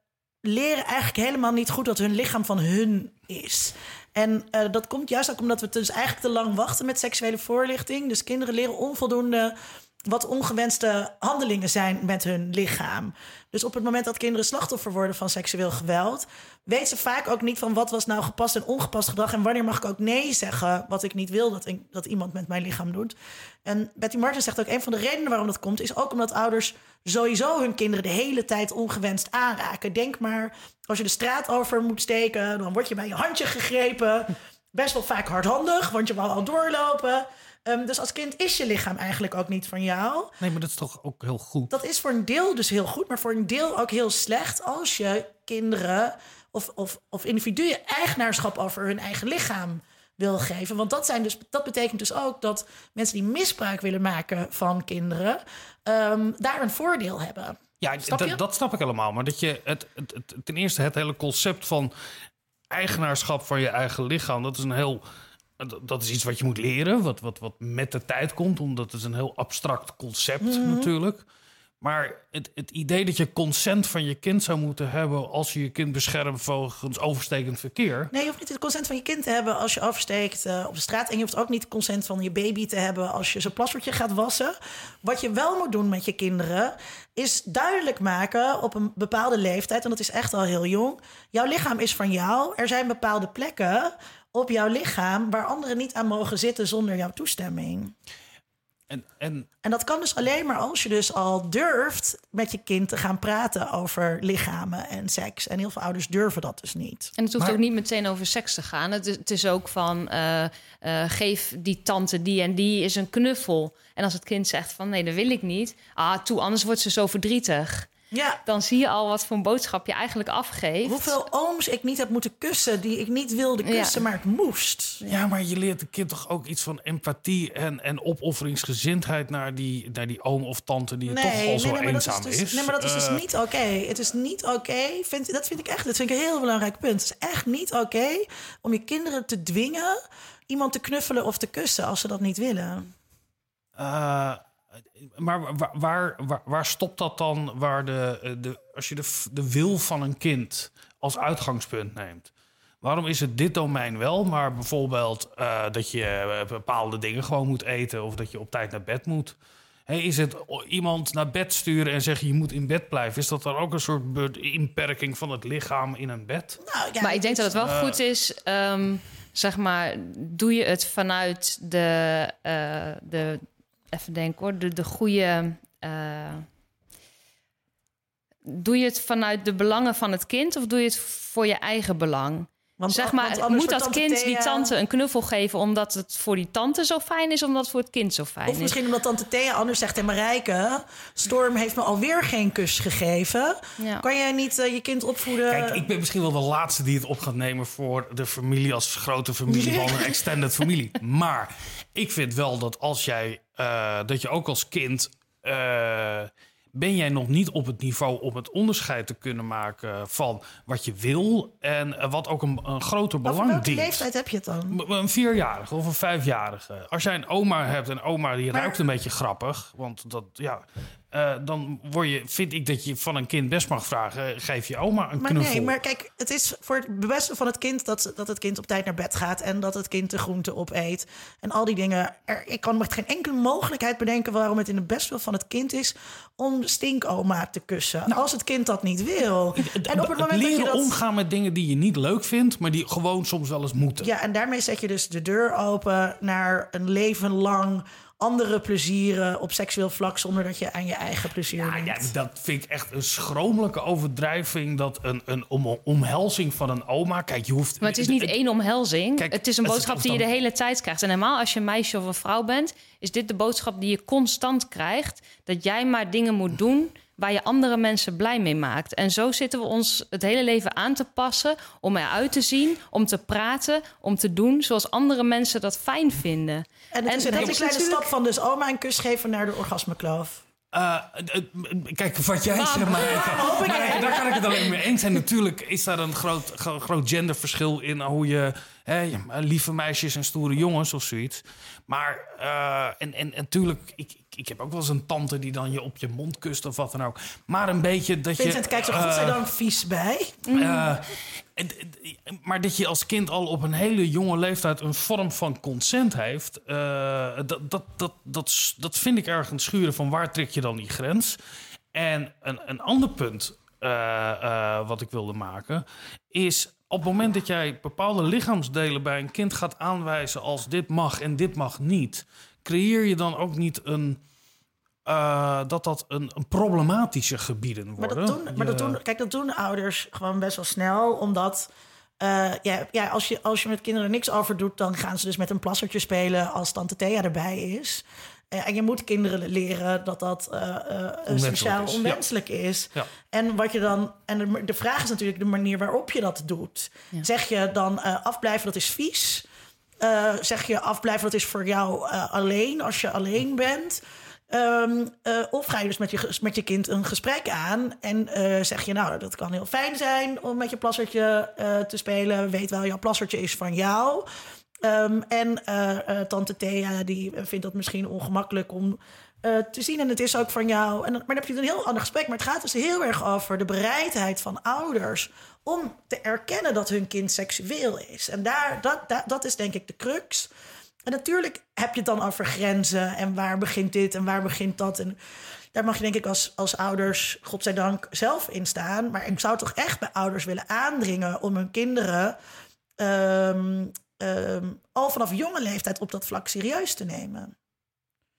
leren eigenlijk helemaal niet goed dat hun lichaam van hun is. En dat komt juist ook omdat we dus eigenlijk te lang wachten met seksuele voorlichting. Dus kinderen leren onvoldoende wat ongewenste handelingen zijn met hun lichaam. Dus op het moment dat kinderen slachtoffer worden van seksueel geweld, weten ze vaak ook niet van wat was nou gepast en ongepast gedrag en wanneer mag ik ook nee zeggen wat ik niet wil dat, ik, dat iemand met mijn lichaam doet. En Betty Martin zegt ook een van de redenen waarom dat komt is ook omdat ouders sowieso hun kinderen de hele tijd ongewenst aanraken. Denk maar als je de straat over moet steken, dan word je bij je handje gegrepen. Best wel vaak hardhandig, want je wil al doorlopen. Um, dus als kind is je lichaam eigenlijk ook niet van jou. Nee, maar dat is toch ook heel goed? Dat is voor een deel dus heel goed, maar voor een deel ook heel slecht als je kinderen of, of, of individuen eigenaarschap over hun eigen lichaam wil geven. Want dat, zijn dus, dat betekent dus ook dat mensen die misbruik willen maken van kinderen... ehm, daar een voordeel hebben. Ja, Snap dat- snap ik helemaal. Maar dat je het, het, het- ten eerste het hele concept van eigenaarschap van je eigen lichaam, dat is een heel. dat- Dat is iets wat je moet leren, wat, wat, wat met de tijd komt, omdat het is een heel abstract concept Mhm. natuurlijk. Maar het, het idee dat je consent van je kind zou moeten hebben als je je kind beschermt volgens overstekend verkeer. Nee, je hoeft niet het consent van je kind te hebben als je oversteekt eh, op de straat. En je hoeft ook niet het consent van je baby te hebben als je zijn plaswertje gaat wassen. Wat je wel moet doen met je kinderen, is duidelijk maken op een bepaalde leeftijd, en dat is echt al heel jong. Jouw lichaam is van jou. Er zijn bepaalde plekken op jouw lichaam waar anderen niet aan mogen zitten zonder jouw toestemming. En, en En dat kan dus alleen maar als je dus al durft met je kind te gaan praten over lichamen en seks. En heel veel ouders durven dat dus niet. En het hoeft Maar- ook niet meteen over seks te gaan. Het is, het is ook van eh, eh, geef die tante die en die is een knuffel. En als het kind zegt van nee, dat wil ik niet. Ah, toe, anders wordt ze zo verdrietig. Ja, Dan zie je al wat voor een boodschap je eigenlijk afgeeft. Hoeveel ooms ik niet heb moeten kussen die ik niet wilde Ja. kussen, maar ik moest. Ja, maar je leert een kind toch ook iets van empathie en, en opofferingsgezindheid naar die, naar die oom of tante die toch al zo eenzaam is, is. dus, nee, maar dat is dus Eh, niet oké. Het is niet oké. Vind, dat vind ik echt. Dat vind ik een heel belangrijk punt. Het is echt niet oké om je kinderen te dwingen iemand te knuffelen of te kussen als ze dat niet willen. eh, maar waar, waar, waar, waar stopt dat dan? Waar de, de, als je de, de wil van een kind als uitgangspunt neemt. Waarom is het dit domein wel, maar bijvoorbeeld eh, dat je eh, bepaalde dingen gewoon moet eten of dat je op tijd naar bed moet? Hey, is het iemand naar bed sturen en zeggen je moet in bed blijven? Is dat dan ook een soort inperking van het lichaam in een bed? Nou, ja, maar ik denk dat het wel Eh. goed is, ehm, zeg maar, doe je het vanuit de, eh, de even denken hoor, de, de goede. eh, doe je het vanuit de belangen van het kind of doe je het voor je eigen belang? Want- zeg want maar, anders moet dat kind die tante een knuffel geven omdat het voor die tante zo fijn is, omdat het voor het kind zo fijn Of is? misschien omdat tante Thea anders zegt en Marijke... Storm heeft me alweer geen kus gegeven. Ja. Kan jij niet eh, je kind opvoeden? Kijk, ik ben misschien wel de laatste die het op gaat nemen voor de familie als grote familie van een extended familie. Maar ik vind wel dat als jij, eh, dat je ook als kind, eh, ben jij nog niet op het niveau om het onderscheid te kunnen maken van wat je wil en wat ook een, een groter belang welke dient. leeftijd heb je het dan? Een vierjarige of een vijfjarige. Als jij een oma hebt en oma die ruikt een beetje grappig, want dat ja, eh, dan word je, vind ik dat je van een kind best mag vragen: eh, geef je oma een Maar knuffel. nee, maar kijk, het is voor het beste van het kind dat, dat het kind op tijd naar bed gaat en dat het kind de groente opeet en al die dingen. Er, ik kan me geen enkele mogelijkheid bedenken waarom het in het beste van het kind is om stinkoma te kussen. als het kind dat niet wil. En op het moment dat leren je dat. omgaan met dingen die je niet leuk vindt, maar die gewoon soms wel eens moeten. Ja, en daarmee zet je dus de deur open naar een leven lang andere plezieren op seksueel vlak zonder dat je aan je eigen plezier Ja, denkt. ja, dat vind ik echt een schromelijke overdrijving. Dat een, een om, omhelzing van een oma. Kijk, je hoeft. Maar het is niet één omhelzing. Kijk, het is een boodschap het die je de hele tijd krijgt. En helemaal als je een meisje of een vrouw bent, is dit de boodschap die je constant krijgt. Dat jij maar dingen moet doen waar je andere mensen blij mee maakt. En zo zitten we ons het hele leven aan te passen om eruit te zien, om te praten, om te doen zoals andere mensen dat fijn vinden. En het is En een dat hele is kleine natuurlijk- stap van dus oma een kus geven naar de orgasmekloof. Eh, kijk, wat jij zegt, maar maar daar kan ik het alleen mee eens zijn. Natuurlijk is daar een groot, gro- groot genderverschil in hoe je hè, lieve meisjes en stoere jongens of zoiets. Maar eh, en, en, en natuurlijk, ik, ik, heb ook wel eens een tante die dan je op je mond kust of wat dan ook. Maar een beetje dat je. Vincent kijkt zo eh, godzijdank vies bij. eh, maar dat je als kind al op een hele jonge leeftijd een vorm van consent heeft, eh, dat, dat, dat, dat, dat vind ik ergens schuren van waar trek je dan die grens. En een, een ander punt eh, wat ik wilde maken is op het moment dat jij bepaalde lichaamsdelen bij een kind gaat aanwijzen als dit mag en dit mag niet, creëer je dan ook niet een. Eh, dat dat een, een problematische gebieden Maar worden. dat doen, maar dat doen, kijk, dat doen ouders gewoon best wel snel, omdat eh, ja, ja, als, je, als je met kinderen niks over doet, dan gaan ze dus met een plassertje spelen als tante Thea erbij is. Eh, en je moet kinderen leren dat dat eh, eh, sociaal is, ja. onwenselijk is. Ja. En wat je dan. En de, de vraag is natuurlijk de manier waarop je dat doet. Zeg je dan eh, afblijven, dat is vies. eh, zeg je afblijven, dat is voor jou eh, alleen als je alleen bent. Ehm, eh, of ga je dus met je, kind een gesprek aan en eh, zeg je, nou, dat kan heel fijn zijn om met je plassertje eh, te spelen. Weet wel, jouw plassertje is van jou. Ehm, en tante Thea, die vindt dat misschien ongemakkelijk om te zien. En het is ook van jou. En, maar dan heb je een heel ander gesprek. Maar het gaat dus heel erg over de bereidheid van ouders om te erkennen dat hun kind seksueel is. En daar, dat, dat, dat is denk ik de crux. En natuurlijk heb je het dan over grenzen en waar begint dit en waar begint dat. En daar mag je denk ik als, als ouders, godzijdank, zelf in staan. Maar ik zou toch echt bij ouders willen aandringen om hun kinderen ehm, ehm, al vanaf jonge leeftijd op dat vlak serieus te nemen.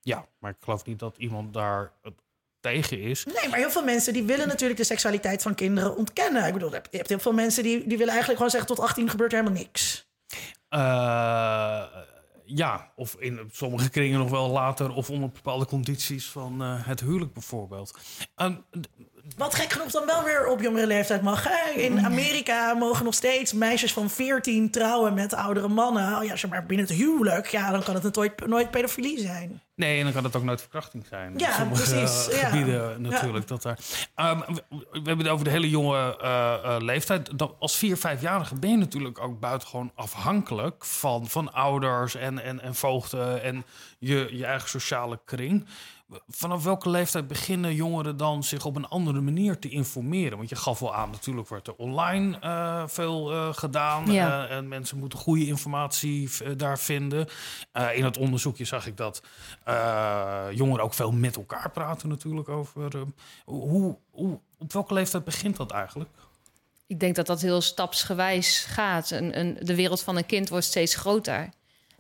Ja, maar ik geloof niet dat iemand daar eh, tegen is. Nee, maar heel veel mensen die willen natuurlijk de seksualiteit van kinderen ontkennen. Ik bedoel, je hebt- heel veel mensen die, die willen eigenlijk gewoon zeggen... tot 18 gebeurt er helemaal niks. Eh, ja, of in sommige kringen nog wel later of onder bepaalde condities van eh, het huwelijk bijvoorbeeld. D- Wat gek genoeg dan wel weer op jongere leeftijd mag. Hè? In Amerika mogen nog steeds meisjes van 14 trouwen met oudere mannen. Oh ja, zeg maar binnen het huwelijk. Ja, dan kan het nooit, nooit pedofilie zijn. Nee, en dan kan het ook nooit verkrachting zijn. Ja, sommige precies, ja. gebieden natuurlijk. Dat daar, Ehm, we, we hebben het over de hele jonge eh, eh, leeftijd. Dat, als vier, vijfjarige ben je natuurlijk ook buitengewoon afhankelijk van, van ouders en, en, en voogden en je, je eigen sociale kring. Vanaf welke leeftijd beginnen jongeren dan zich op een andere manier te informeren? Want je gaf wel aan, natuurlijk wordt er online eh, veel eh, gedaan. Ja. eh, en mensen moeten goede informatie daar vinden. In het onderzoekje zag ik dat jongeren ook veel met elkaar praten natuurlijk over. hoe, hoe, op welke leeftijd begint dat eigenlijk? Ik denk dat dat heel stapsgewijs gaat. Een, een, de wereld van een kind wordt steeds groter.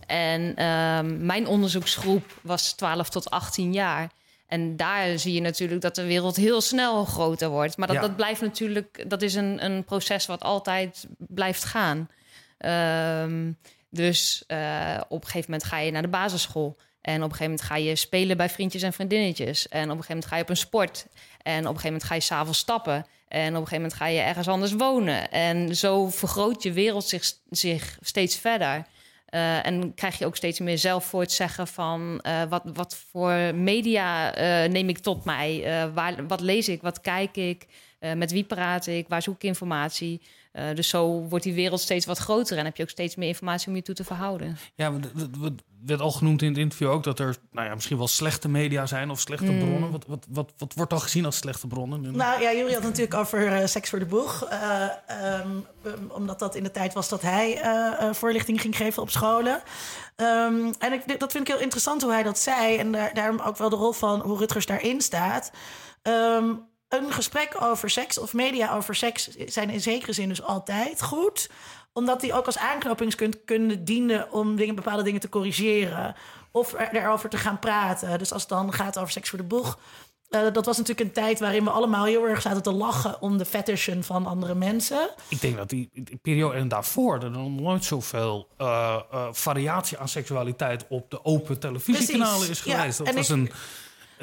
En ehm, mijn onderzoeksgroep was 12 tot 18 jaar. En daar zie je natuurlijk dat de wereld heel snel groter wordt. Maar dat, Ja. dat blijft natuurlijk, dat is een, een proces wat altijd blijft gaan. Ehm, dus eh, op een gegeven moment ga je naar de basisschool. En op een gegeven moment ga je spelen bij vriendjes en vriendinnetjes. En op een gegeven moment ga je op een sport. En op een gegeven moment ga je s'avonds stappen. En op een gegeven moment ga je ergens anders wonen. En zo vergroot je wereld zich, zich steeds verder. Eh, en krijg je ook steeds meer zelf voor het zeggen van eh, wat, wat voor media eh, neem ik tot mij? Waar, wat lees ik? Wat kijk ik? Met wie praat ik? Waar zoek ik informatie? Eh, dus zo wordt die wereld steeds wat groter en heb je ook steeds meer informatie om je toe te verhouden. Ja, het werd al genoemd in het interview ook dat er nou ja, misschien wel slechte media zijn of slechte Mm. bronnen. Wat, wat, wat, wat wordt dan gezien als slechte bronnen? Nou ja, Jury had het natuurlijk over eh, seks voor de boeg. Eh, ehm, um, omdat dat in de tijd was dat hij eh, eh, voorlichting ging geven op scholen. Ehm, en ik, dat vind ik heel interessant hoe hij dat zei. En daar, daarom ook wel de rol van hoe Rutgers daarin staat. Ehm, een gesprek over seks of media over seks zijn in zekere zin dus altijd goed omdat die ook als aanknopingspunt kunnen dienen om dingen, bepaalde dingen te corrigeren. Of er, erover te gaan praten. Dus als het dan gaat over seks voor de boeg. Uh, dat was natuurlijk een tijd waarin we allemaal heel erg zaten te lachen om de fetishen van andere mensen. Ik denk dat die, die periode en daarvoor er nog nooit zoveel uh, uh, variatie aan seksualiteit op de open televisiekanalen is geweest. Ja, dat was ik, een,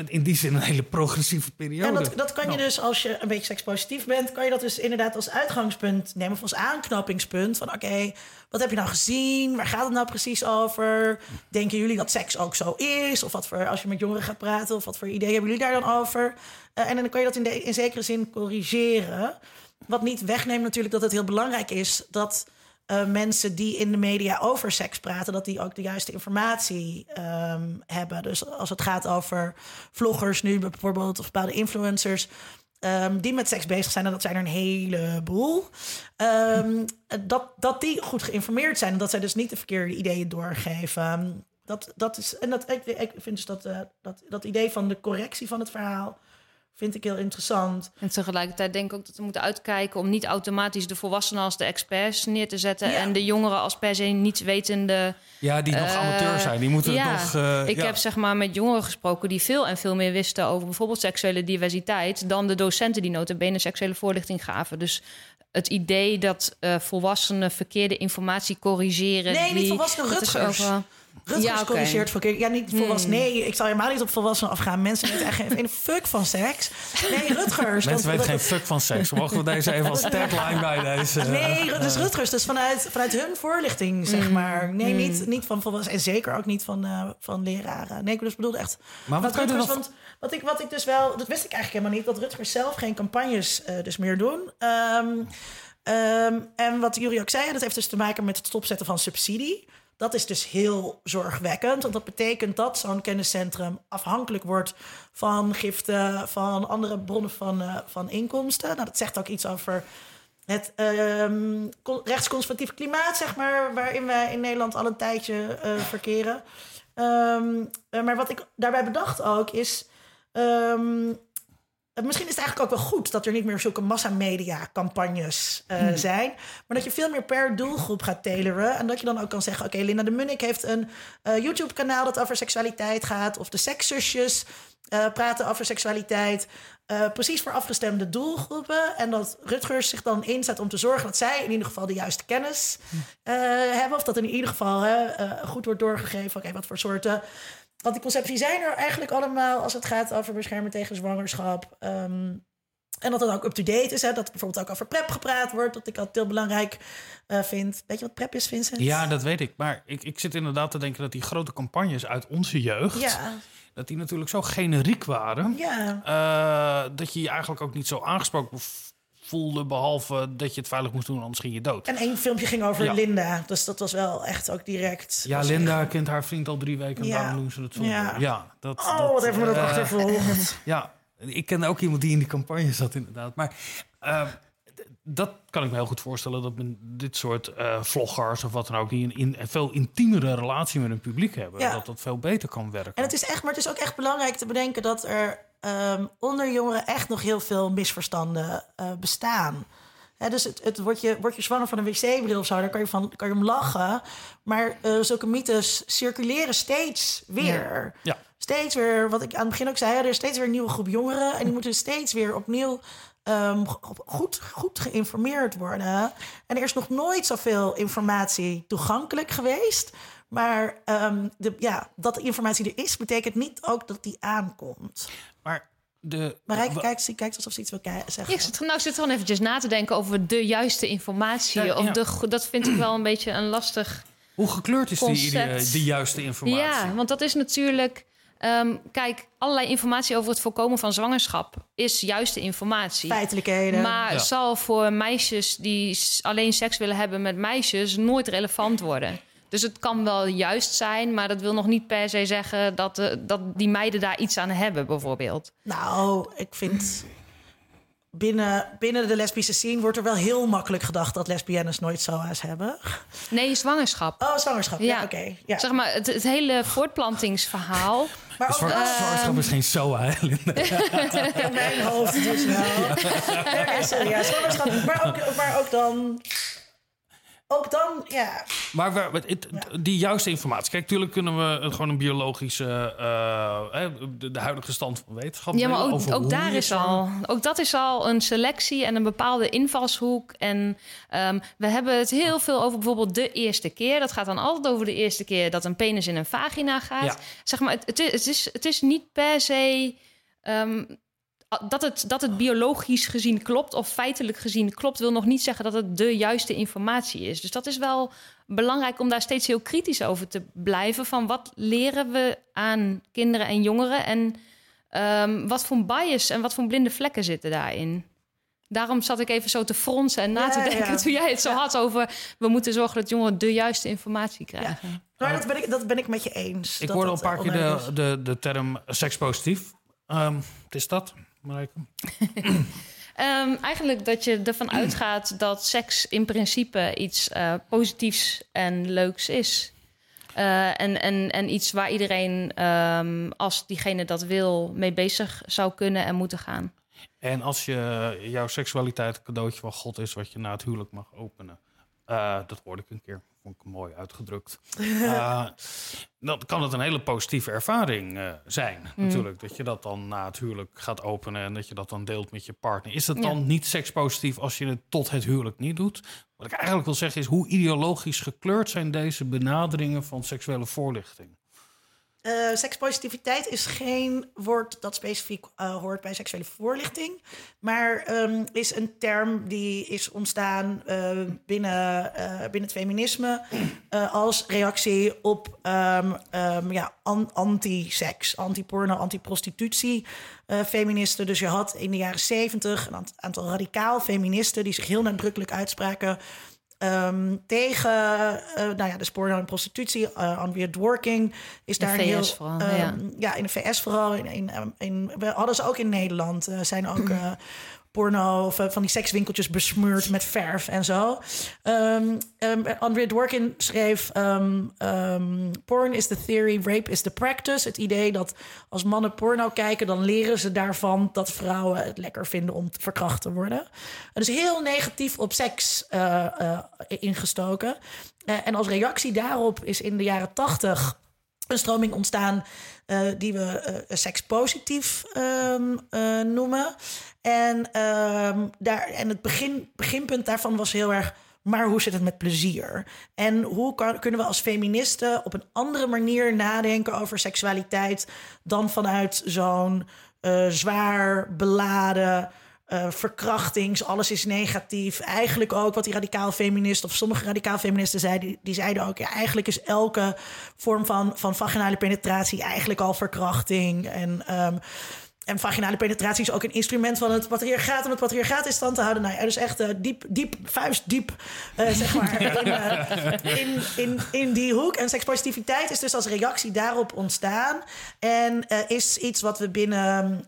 in die zin een hele progressieve periode. En dat, dat kan je nou. dus, als je een beetje sekspositief bent, kan je dat dus inderdaad als uitgangspunt nemen of als aanknopingspunt. Van oké, okay, wat heb je nou gezien? Waar gaat het nou precies over? Denken jullie dat seks ook zo is? Of wat voor, als je met jongeren gaat praten, of wat voor ideeën hebben jullie daar dan over? Uh, en dan kan je dat in, de, in zekere zin corrigeren. Wat niet wegneemt natuurlijk dat het heel belangrijk is dat uh, mensen die in de media over seks praten, dat die ook de juiste informatie um, hebben. Dus als het gaat over vloggers nu bijvoorbeeld, of bepaalde influencers. Um, die met seks bezig zijn, en dat zijn er een heleboel. Um, dat, dat die goed geïnformeerd zijn en dat zij dus niet de verkeerde ideeën doorgeven. Dat, dat is, en dat, ik, ik vind dus dat, uh, dat, dat idee van de correctie van het verhaal vind ik heel interessant. En tegelijkertijd denk ik ook dat we moeten uitkijken om niet automatisch de volwassenen als de experts neer te zetten ja. en de jongeren als per se niets wetende. Ja, die nog uh, amateur zijn, die moeten ja, nog. Uh, ik ja. heb zeg maar met jongeren gesproken die veel en veel meer wisten over bijvoorbeeld seksuele diversiteit dan de docenten die notabene seksuele voorlichting gaven. Dus het idee dat uh, volwassenen verkeerde informatie corrigeren. Nee, die, niet volwassenen, Rutgers. Rutgers Ja, oké. corrigeert voor kinderen. Ja, niet volwassen. Hmm. Nee, ik zal helemaal niet op volwassenen afgaan. Mensen weten echt geen, fuck van seks. Nee, Rutgers. Mensen dat- weten dat- geen fuck van seks. Mogen we deze even als tagline bij deze... Nee, dus Rutgers, dus vanuit, vanuit hun voorlichting, zeg Hmm. maar. Nee, niet, niet van volwassenen en zeker ook niet van, eh, van leraren. Nee, ik dus bedoelde echt Maar wat je Rutgers, want wat ik, wat ik dus wel, dat wist ik eigenlijk helemaal niet, dat Rutgers zelf geen campagnes eh, dus meer doen. Ehm, ehm, en wat jullie ook zeiden, dat heeft dus te maken met het stopzetten van subsidie. Dat is dus heel zorgwekkend, want dat betekent dat zo'n kenniscentrum afhankelijk wordt van giften, van andere bronnen van, eh, van inkomsten. Nou, dat zegt ook iets over het ehm, con- rechtsconservatief klimaat, zeg maar, waarin wij in Nederland al een tijdje eh, verkeren. Ehm, eh, maar wat ik daarbij bedacht ook is. ehm, eh, Misschien is het eigenlijk ook wel goed dat er niet meer zulke massamedia-campagnes eh, zijn. Maar dat je veel meer per doelgroep gaat tailoren. En dat je dan ook kan zeggen: Oké, Linda de Munnik heeft een eh, YouTube-kanaal dat over seksualiteit gaat. Of de Sekszusjes eh, praten over seksualiteit. Eh, precies voor afgestemde doelgroepen. En dat Rutgers zich dan inzet om te zorgen dat zij in ieder geval de juiste kennis eh, hebben. Of dat in ieder geval eh, goed wordt doorgegeven. Oké, wat voor soorten anticonceptie zijn er eigenlijk allemaal als het gaat over beschermen tegen zwangerschap. Ehm, en dat het ook up-to-date is. Hè? Dat er bijvoorbeeld ook over PrEP gepraat wordt. Dat ik altijd heel belangrijk eh, vind. Weet je wat PrEP is, Vincent? Ja, dat weet ik. Maar ik, ik zit inderdaad te denken dat die grote campagnes uit onze jeugd... Ja, dat die natuurlijk zo generiek waren... ja. eh, dat je je eigenlijk ook niet zo aangesproken voelde... behalve dat je het veilig moest doen, anders ging je dood. En één filmpje ging over Ja. Linda. Dus dat was wel echt ook direct. Ja, Linda kent haar vriend al drie weken en Ja. daarom doen ze het zonder. Ja. Ja, dat, Oh, dat, wat heeft me dat eh, achtervolgd. Ja, ik ken ook iemand die in die campagne zat inderdaad. Maar eh, dat kan ik me heel goed voorstellen... dat men dit soort eh, vloggers of wat dan ook... die een, in, een veel intiemere relatie met hun publiek hebben... Ja. dat dat veel beter kan werken. En het is echt, maar het is ook echt belangrijk te bedenken dat er ehm, onder jongeren echt nog heel veel misverstanden eh, bestaan. Dus het, het word, je, word je zwanger van een wc-bril of zo, daar kan je, van, kan je om lachen. Maar eh, zulke mythes circuleren steeds weer. Ja. Steeds weer, wat ik aan het begin ook zei, er is steeds weer een nieuwe groep jongeren. En die moeten steeds weer opnieuw ehm, go- goed, goed geïnformeerd worden. En er is nog nooit zoveel informatie toegankelijk geweest. Maar ehm, de, ja, dat de informatie er is, betekent niet ook dat die aankomt. Maar de... Kijkt, kijkt alsof ze iets wil zeggen. Ik zit, nou, ik zit gewoon eventjes na te denken over de juiste informatie. Ja, of ja. de, dat vind ik wel een beetje een lastig... Hoe gekleurd is die, Concept. die, die juiste informatie? Ja, want dat is natuurlijk... ehm, kijk, allerlei informatie over het voorkomen van zwangerschap is juiste informatie. Feitelijkheden. Maar Ja. zal voor meisjes die alleen seks willen hebben met meisjes nooit relevant worden. Dus het kan wel juist zijn, maar dat wil nog niet per se zeggen dat, de, dat die meiden daar iets aan hebben, bijvoorbeeld. Nou, ik vind... Binnen, binnen de lesbische scene wordt er wel heel makkelijk gedacht... dat lesbiennes nooit SOA's hebben. Nee, zwangerschap. Oh, zwangerschap. Ja, Ja. oké. ja. Zeg maar, het, het hele voortplantingsverhaal. Maar ook Zwar- wel zwangerschap is geen SOA, hè, Linda? in mijn hoofd dus wel. Ja, serieus. Zwangerschap. Maar ook, maar ook dan... Ook dan, ja. Maar waar- het- het- die juiste informatie. Kijk, natuurlijk kunnen we het gewoon een biologische... eh, eh, de, de huidige stand van wetenschap Ja, maar ook, over ook hoe daar is al, ook dat is al een selectie en een bepaalde invalshoek. En ehm, we hebben het heel veel over bijvoorbeeld de eerste keer. Dat gaat dan altijd over de eerste keer dat een penis in een vagina gaat. Ja. Zeg maar, het, het, is, het, is, het is niet per se ehm, dat, het, dat het biologisch gezien klopt of feitelijk gezien klopt, wil nog niet zeggen dat het de juiste informatie is. Dus dat is wel belangrijk om daar steeds heel kritisch over te blijven. Van wat leren we aan kinderen en jongeren en Ehm, wat voor bias en wat voor blinde vlekken zitten daarin? Daarom zat ik even zo te fronsen en na Ja, te denken ja. toen jij het zo had over... we moeten zorgen dat jongeren de juiste informatie krijgen. Maar dat ben ik, dat ben ik met je eens. Ik hoorde een paar keer de, de, de term sekspositief. Ehm wat is dat, Marijke? Ehm, eigenlijk dat je ervan uitgaat dat seks in principe iets eh, positiefs en leuks is. Eh, en, en, en iets waar iedereen, ehm, als diegene dat wil, mee bezig zou kunnen en moeten gaan. En als je jouw seksualiteit een cadeautje van God is... wat je na het huwelijk mag openen... Uh, dat hoorde ik een keer. Vond ik mooi uitgedrukt. Uh, dan kan het een hele positieve ervaring uh, zijn, mm. natuurlijk. Dat je dat dan na het huwelijk gaat openen en dat je dat dan deelt met je partner. Is het dan ja. niet sekspositief als je het tot het huwelijk niet doet? Wat ik eigenlijk wil zeggen is, hoe ideologisch gekleurd zijn deze benaderingen van seksuele voorlichting? Uh, sekspositiviteit is geen woord dat specifiek uh, hoort bij seksuele voorlichting, maar um, is een term die is ontstaan uh, binnen, binnen het feminisme als reactie op um, um, ja, an anti-seks, anti-porno, anti-prostitutie. feministen. Dus je had in de jaren zeventig een aantal radicaal feministen die zich heel nadrukkelijk uitspraken Um, tegen uh, nou ja, de spoor en prostitutie, uh, on working is daar de VS heel, vooral, um, ja. ja. in de VS vooral. In, in, in, we hadden ze ook in Nederland. Uh, zijn ook porno of van die sekswinkeltjes besmeurd met verf en zo. Um, Andrea Dworkin schreef: um, Porn is the theory, rape is the practice. Het idee dat als mannen porno kijken, dan leren ze daarvan dat vrouwen het lekker vinden om verkracht te worden. Is heel negatief op seks uh, uh, ingestoken. En als reactie daarop is in de jaren tachtig een stroming ontstaan uh, die we uh, sekspositief um, uh, noemen. En, um, daar, en het begin, beginpunt daarvan was heel erg. Maar hoe zit het met plezier? En hoe kan, kunnen we als feministen op een andere manier nadenken over seksualiteit dan vanuit zo'n zwaar beladen uh, verkrachtings, alles is negatief. Eigenlijk ook wat die radicaal feminist of sommige radicaal feministen zeiden, die, zeiden ook, ja, eigenlijk is elke vorm van, van vaginale penetratie eigenlijk al verkrachting. En um, en vaginale penetratie is ook een instrument van het patriarchaat om het patriarchaat in stand te houden. Nou ja, dus echt uh, diep, diep, vuistdiep, uh, zeg maar, in, uh, in, in, in, die hoek. En sekspositiviteit is dus als reactie daarop ontstaan. En is iets wat we binnen,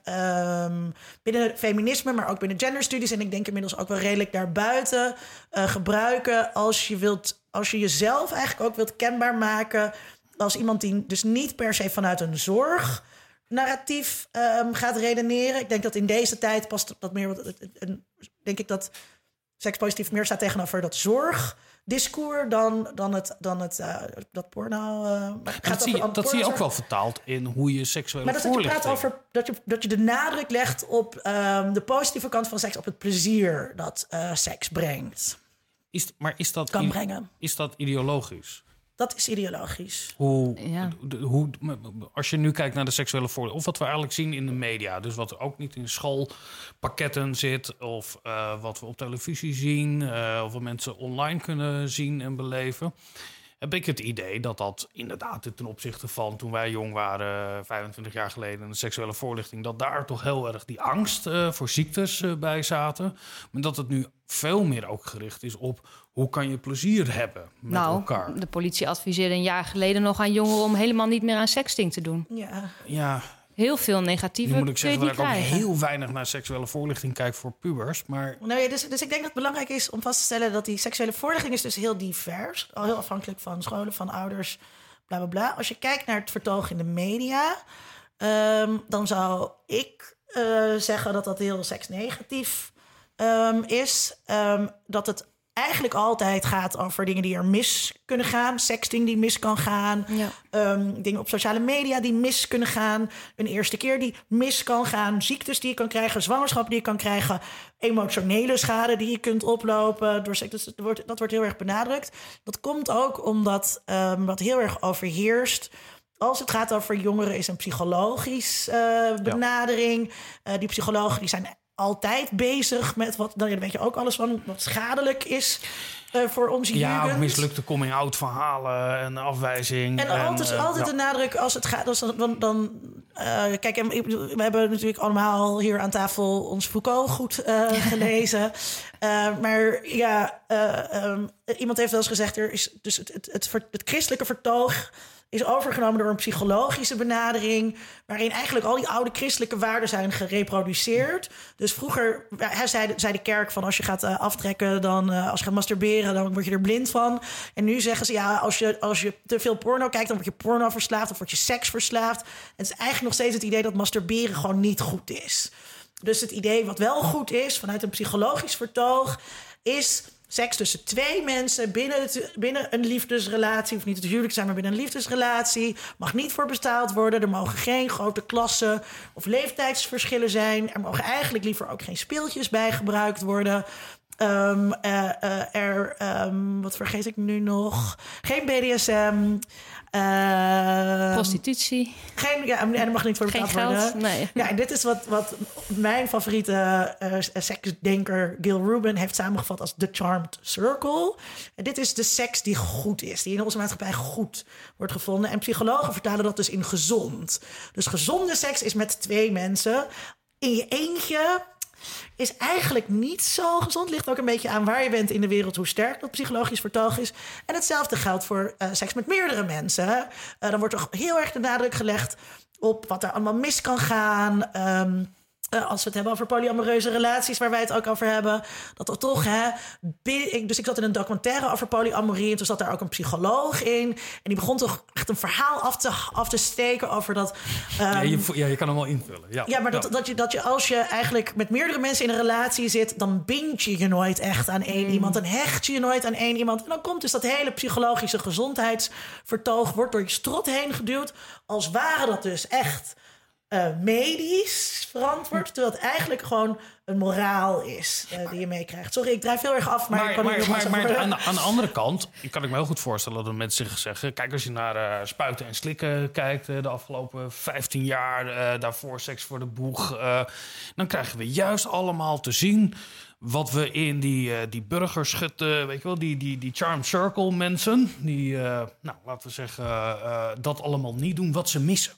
um, binnen feminisme, maar ook binnen genderstudies... en ik denk inmiddels ook wel redelijk daarbuiten gebruiken... als je, wilt, als je jezelf eigenlijk ook wilt kenbaar maken... als iemand die dus niet per se vanuit een zorg narratief um, gaat redeneren. Ik denk dat in deze tijd past dat meer. Denk ik dat sekspositief meer staat tegenover dat zorgdiscours dan, dan het, dan het uh, dat porno. Uh, dat zie, je, dat zie je ook wel vertaald in hoe je seksuele maar dat, dat je praat over dat je, dat je de nadruk legt op um, de positieve kant van seks, op het plezier dat uh, seks brengt. Is, maar is dat, kan brengen. is dat ideologisch? Dat is ideologisch. Hoe, ja. hoe, als je nu kijkt naar de seksuele voordeel, of wat we eigenlijk zien in de media, dus wat er ook niet in schoolpakketten zit, of uh, wat we op televisie zien, uh, of wat mensen online kunnen zien en beleven, heb ik het idee dat dat inderdaad ten opzichte van toen wij jong waren, 25 jaar geleden, de seksuele voorlichting, dat daar toch heel erg die angst uh, voor ziektes bij zaten. Maar dat het nu veel meer ook gericht is op hoe kan je plezier hebben met nou, elkaar. De politie adviseerde een jaar geleden nog aan jongeren om helemaal niet meer aan sexting te doen. Ja. ja. Heel veel negatieve. Nu moet ik zeggen dat ik ook heel weinig naar seksuele voorlichting kijk voor pubers. Maar... Nou ja, dus, dus ik denk dat het belangrijk is om vast te stellen dat die seksuele voorlichting is dus heel divers. Al heel afhankelijk van scholen, van ouders, bla bla bla. Als je kijkt naar het vertoog in de media, um, dan zou ik uh, zeggen dat dat heel seksnegatief um, is. Um, dat het eigenlijk altijd gaat over dingen die er mis kunnen gaan. Sexting die mis kan gaan. Ja. Um, dingen op sociale media die mis kunnen gaan. Een eerste keer die mis kan gaan. Ziektes die je kan krijgen. Zwangerschap die je kan krijgen. Emotionele schade die je kunt oplopen. Door seks. Dus dat, wordt, dat wordt heel erg benadrukt. Dat komt ook omdat um, wat heel erg overheerst als het gaat over jongeren, is een psychologisch uh, benadering. Ja. Uh, die psychologen die zijn altijd bezig met wat, dan weet je ook alles van, wat schadelijk is uh, voor onze ja, mislukte coming-out verhalen en afwijzing. En, en altijd, uh, altijd ja. de nadruk als het gaat, als dan, dan uh, kijk, we hebben natuurlijk allemaal hier aan tafel ons Foucault goed gelezen. maar ja, um, iemand heeft wel eens gezegd, er is dus het, het, het, het christelijke vertoog is overgenomen door een psychologische benadering, waarin eigenlijk al die oude christelijke waarden zijn gereproduceerd. Dus vroeger zei, zei de kerk van als je gaat uh, aftrekken, dan uh, als je gaat masturberen, dan word je er blind van. En nu zeggen ze ja, als je, als je te veel porno kijkt, dan word je porno verslaafd of word je seks verslaafd. Het is eigenlijk nog steeds het idee dat masturberen gewoon niet goed is. Dus het idee wat wel goed is vanuit een psychologisch vertoog, is seks tussen twee mensen binnen, binnen een liefdesrelatie. Of niet het huwelijk zijn, maar binnen een liefdesrelatie. Mag niet voor bestaald worden. Er mogen geen grote klassen of leeftijdsverschillen zijn. Er mogen eigenlijk liever ook geen speeltjes bij gebruikt worden. Um, uh, uh, er, um, wat vergeet ik nu nog? Geen BDSM. Uh, Prostitutie. Geen, ja, en er mag niet voor betaald worden. Nee. Ja, en dit is wat, wat mijn favoriete uh, seksdenker Gil Rubin heeft samengevat als The Charmed Circle. En dit is de seks die goed is, die in onze maatschappij goed wordt gevonden. En psychologen vertalen dat dus in gezond. Dus gezonde seks is met twee mensen. In je eentje is eigenlijk niet zo gezond. Ligt ook een beetje aan waar je bent in de wereld, hoe sterk dat psychologisch vertoog is. En hetzelfde geldt voor uh, seks met meerdere mensen. Uh, dan wordt er heel erg de nadruk gelegd op wat er allemaal mis kan gaan. Um, uh, als we het hebben over polyamoreuze relaties, waar wij het ook over hebben, dat er toch, hè. Dus ik zat in een documentaire over polyamorie en toen zat daar ook een psycholoog in. En die begon toch echt een verhaal af te, af te steken over dat. Um, ja, je, ja, je kan hem wel invullen. Ja, ja maar ja. Dat, dat, je, dat je als je eigenlijk met meerdere mensen in een relatie zit, dan bind je je nooit echt aan één Mm. iemand. Dan hecht je je nooit aan één iemand. En dan komt dus dat hele psychologische gezondheidsvertoog, wordt door je strot heen geduwd. Als waren dat dus echt uh, medisch verantwoord. Terwijl het eigenlijk gewoon een moraal is uh, die je meekrijgt. Sorry, ik drijf heel erg af, maar, maar, ik kan maar, niet maar, maar aan, aan, de andere kant kan ik me heel goed voorstellen dat mensen zich zeggen... kijk, als je naar uh, spuiten en slikken kijkt de afgelopen 15 jaar... daarvoor seks voor de boeg... dan krijgen we juist allemaal te zien wat we in die, uh, die burgerschutten, weet je wel, die, die, die Charm Circle mensen, die, uh, nou, laten we zeggen, uh, dat allemaal niet doen wat ze missen.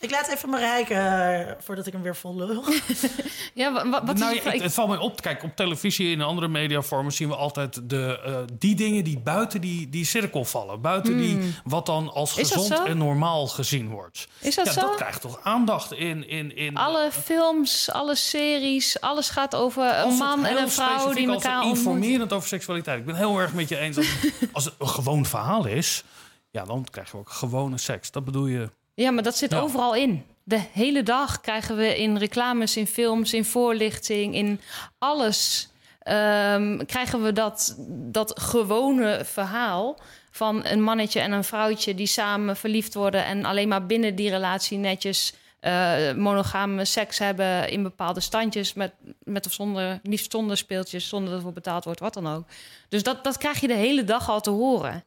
Ik laat even Marijke uh, voordat ik hem weer vol lul. ja, wat, wat nou, is het, het valt mij op. Kijk, op televisie en andere mediavormen zien we altijd de, uh, die dingen die buiten die, die cirkel vallen. Buiten mm. die wat dan als gezond en normaal gezien wordt. Is dat ja, zo? Dat krijgt toch aandacht in... in, in alle films, alle series, alles gaat over een man en een vrouw die elkaar ontmoeten. informerend over seksualiteit. Ik ben heel erg met je eens dat als het een gewoon verhaal is... ja, dan krijg je ook gewone seks. Dat bedoel je... Ja, maar dat zit ja. overal in. De hele dag krijgen we in reclames, in films, in voorlichting, in alles. Um, krijgen we dat, dat gewone verhaal van een mannetje en een vrouwtje die samen verliefd worden en alleen maar binnen die relatie netjes uh, monogame seks hebben in bepaalde standjes met, met of zonder, liefst zonder speeltjes, zonder dat er voor betaald wordt, wat dan ook. Dus dat, dat krijg je de hele dag al te horen.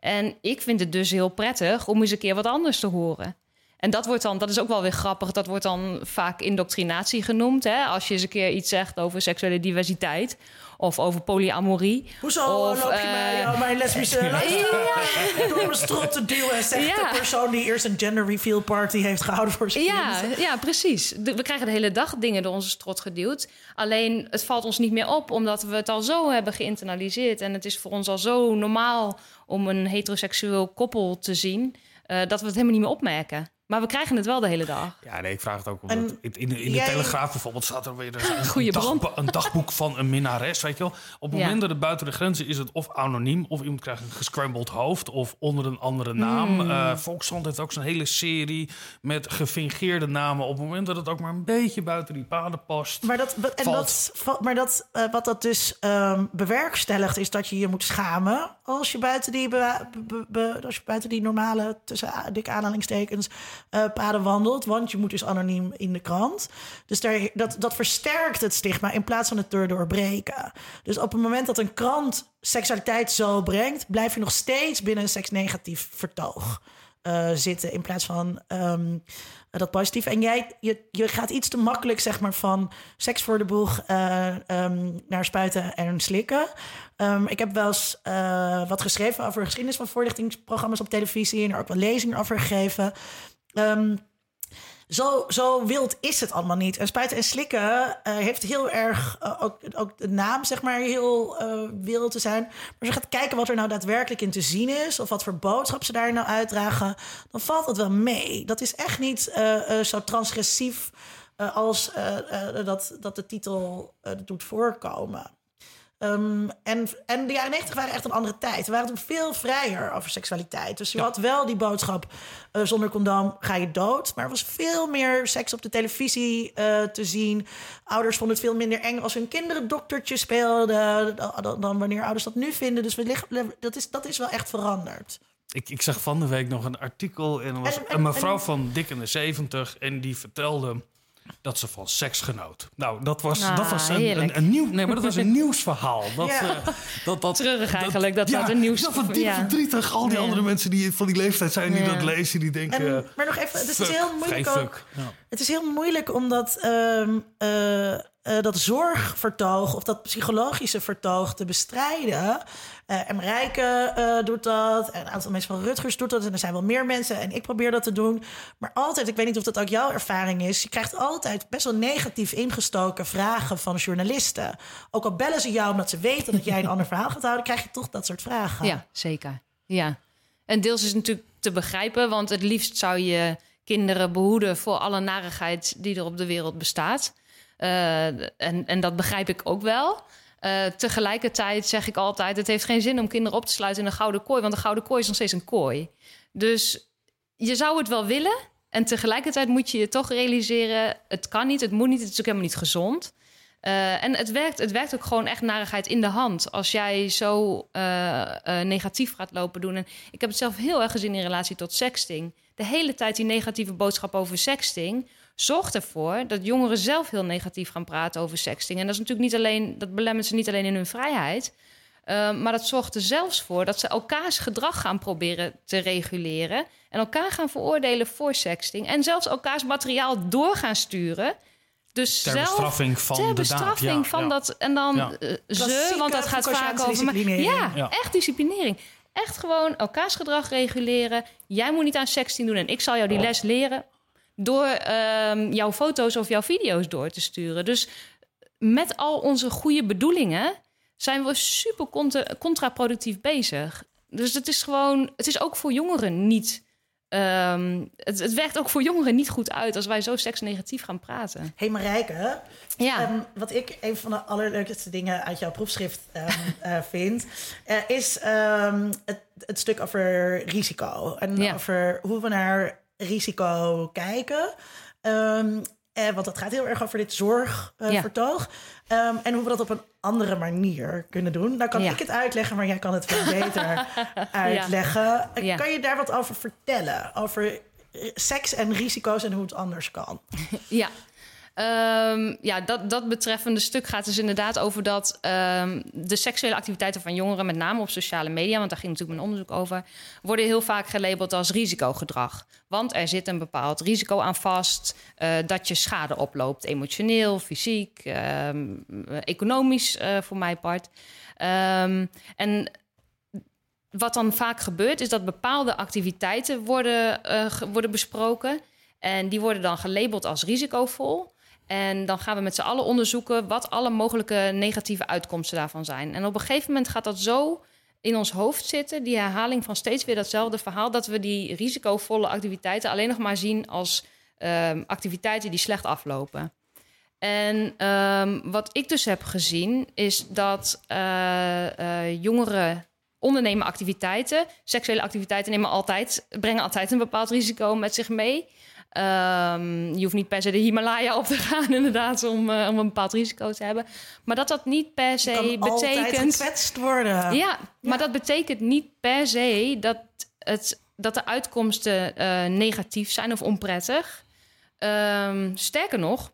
En ik vind het dus heel prettig om eens een keer wat anders te horen. En dat wordt dan, dat is ook wel weer grappig, dat wordt dan vaak indoctrinatie genoemd. Hè? Als je eens een keer iets zegt over seksuele diversiteit of over polyamorie. Hoezo of, loop je mij, uh, mijn lesbische ja. door mijn strot te duwen, zegt ja. de persoon die eerst een gender reveal party heeft gehouden voor zijn ja, ja, precies. We krijgen de hele dag dingen door onze strot geduwd. Alleen het valt ons niet meer op, omdat we het al zo hebben geïnternaliseerd. En het is voor ons al zo normaal om een heteroseksueel koppel te zien, uh, dat we het helemaal niet meer opmerken. Maar we krijgen het wel de hele dag. Ja, nee, ik vraag het ook omdat en in, in, de. Telegraaf bijvoorbeeld staat er weer een, Goeie een, dag, een dagboek van een minnares, weet je wel. Op het ja. moment dat het buiten de grenzen is het of anoniem... of iemand krijgt een gescrambled hoofd of onder een andere naam. Mm. Uh, Volkskrant heeft ook zo'n hele serie met gefingeerde namen... op het moment dat het ook maar een beetje buiten die paden past. Maar, dat, en dat, maar dat, uh, wat dat dus um, bewerkstelligt is dat je je moet schamen... als je buiten die, be, als je buiten die normale, tussen dikke aanhalingstekens... Uh, paden wandelt. Want je moet dus anoniem in de krant. Dus daar, dat, dat versterkt het stigma in plaats van het te doorbreken. Dus op het moment dat een krant seksualiteit zo brengt, blijf je nog steeds binnen een seksnegatief vertoog. Uh, zitten in plaats van um, dat positief. En jij, je, je gaat iets te makkelijk, zeg maar, van seks voor de boeg uh, um, naar spuiten en slikken. Um, ik heb wel eens uh, wat geschreven over geschiedenis van voorlichtingsprogramma's op televisie en er ook wel lezingen over gegeven. Um, zo, zo wild is het allemaal niet. En spuiten en slikken uh, heeft heel erg uh, ook, ook de naam, zeg maar, heel uh, wild te zijn. Maar als je gaat kijken wat er nou daadwerkelijk in te zien is, of wat voor boodschap ze daar nou uitdragen, dan valt het wel mee. Dat is echt niet zo transgressief als dat, dat de titel doet voorkomen. Ehm, en, en de jaren 90 waren echt een andere tijd. We waren toen veel vrijer over seksualiteit. Dus je had wel die boodschap: eh, zonder condoom ga je dood. Maar er was veel meer seks op de televisie uh, te zien. Ouders vonden het veel minder eng als hun kinderen doktertje speelden. Dan, dan wanneer ouders dat nu vinden. Dus we liggen, dat, is, dat is wel echt veranderd. Ik, ik zag van de week nog een artikel en was een mevrouw van dik in de 70 en die vertelde dat ze van seks genoot. Nou, dat was, dat Ah, was een, een, een nieuw, nee, maar dat was een nieuwsverhaal. Dat, Ja. eh, dat, dat, Treurig eigenlijk, dat dat een nieuws- Dat was diep ja. verdrietig. Al die Ja. andere mensen die van die leeftijd zijn die Ja. dat lezen, die denken... En, maar nog even, het is fuck, heel moeilijk ook. Het is heel moeilijk om dat, ehm, eh, dat zorgvertoog of dat psychologische vertoog te bestrijden. Eh en Marijke eh, doet dat. En een aantal mensen van Rutgers doet dat. En er zijn wel meer mensen. En ik probeer dat te doen. Maar altijd, ik weet niet of dat ook jouw ervaring is. Je krijgt altijd best wel negatief ingestoken vragen van journalisten. Ook al bellen ze jou omdat ze weten dat jij een ander verhaal gaat houden, krijg je toch dat soort vragen. Ja, zeker. Ja. En deels is het natuurlijk te begrijpen, want het liefst zou je kinderen behoeden voor alle narigheid die er op de wereld bestaat. Eh, en, en dat begrijp ik ook wel. Eh, tegelijkertijd zeg ik altijd: het heeft geen zin om kinderen op te sluiten in een gouden kooi, want een gouden kooi is nog steeds een kooi. Dus je zou het wel willen. En tegelijkertijd moet je je toch realiseren: het kan niet, het moet niet, het is ook helemaal niet gezond. Eh, en het werkt, het werkt ook gewoon echt narigheid in de hand. Als jij zo negatief gaat lopen doen. En ik heb het zelf heel erg gezien in relatie tot sexting. De hele tijd die negatieve boodschap over sexting zorgt ervoor dat jongeren zelf heel negatief gaan praten over sexting. En dat is natuurlijk niet alleen, dat belemmert ze niet alleen in hun vrijheid. eh, maar dat zorgt er zelfs voor dat ze elkaars gedrag gaan proberen te reguleren. En elkaar gaan veroordelen voor sexting. En zelfs elkaars materiaal door gaan sturen. Dus Ter zelf bestraffing van ter de bestraffing daad. Ja, van ja. dat. En dan Ja. eh, ze, want dat gaat vaak over. maar-. Ja, Ja. echt disciplinering. Echt gewoon elkaars gedrag reguleren. Jij moet niet aan sexting doen en ik zal jou die les leren door ehm, jouw foto's of jouw video's door te sturen. Dus met al onze goede bedoelingen zijn we super contra- contraproductief bezig. Dus het is gewoon, het is ook voor jongeren niet. ehm, het, het werkt ook voor jongeren niet goed uit als wij zo seksnegatief gaan praten. hey Marijke, Ja. Ehm, wat ik een van de allerleukste dingen uit jouw proefschrift eh, vind, eh, is het, het stuk over risico. En Ja. over hoe we naar risico kijken. Ehm, eh, want dat gaat heel erg over dit Ja. zorgvertoog. Ehm en hoe we dat op een andere manier kunnen doen. Nou kan Ja. ik het uitleggen, maar jij kan het veel beter uitleggen. Ja. Kan je daar wat over vertellen? Over eh, seks en risico's en hoe het anders kan? Ja. Ehm, ja, dat, dat betreffende stuk gaat dus inderdaad over dat ehm, de seksuele activiteiten van jongeren, met name op sociale media, want daar ging natuurlijk mijn onderzoek over, worden heel vaak gelabeld als risicogedrag. Want er zit een bepaald risico aan vast eh, dat je schade oploopt, emotioneel, fysiek, ehm, economisch eh, voor mijn part. En wat dan vaak gebeurt, is dat bepaalde activiteiten worden, eh, worden besproken. En die worden dan gelabeld als risicovol. En dan gaan we met z'n allen onderzoeken wat alle mogelijke negatieve uitkomsten daarvan zijn. En op een gegeven moment gaat dat zo in ons hoofd zitten, die herhaling van steeds weer datzelfde verhaal, dat we die risicovolle activiteiten alleen nog maar zien als ehm, activiteiten die slecht aflopen. En ehm, wat ik dus heb gezien, is dat eh, eh, jongeren ondernemen activiteiten. Seksuele activiteiten nemen altijd, brengen altijd een bepaald risico met zich mee. Ehm, je hoeft niet per se de Himalaya op te gaan, inderdaad, om, eh, om een bepaald risico te hebben. Maar dat dat niet per se kan altijd betekent. gekwetst worden. Ja, maar dat betekent niet per se dat, het, dat de uitkomsten eh, negatief zijn of onprettig. Ehm, sterker nog,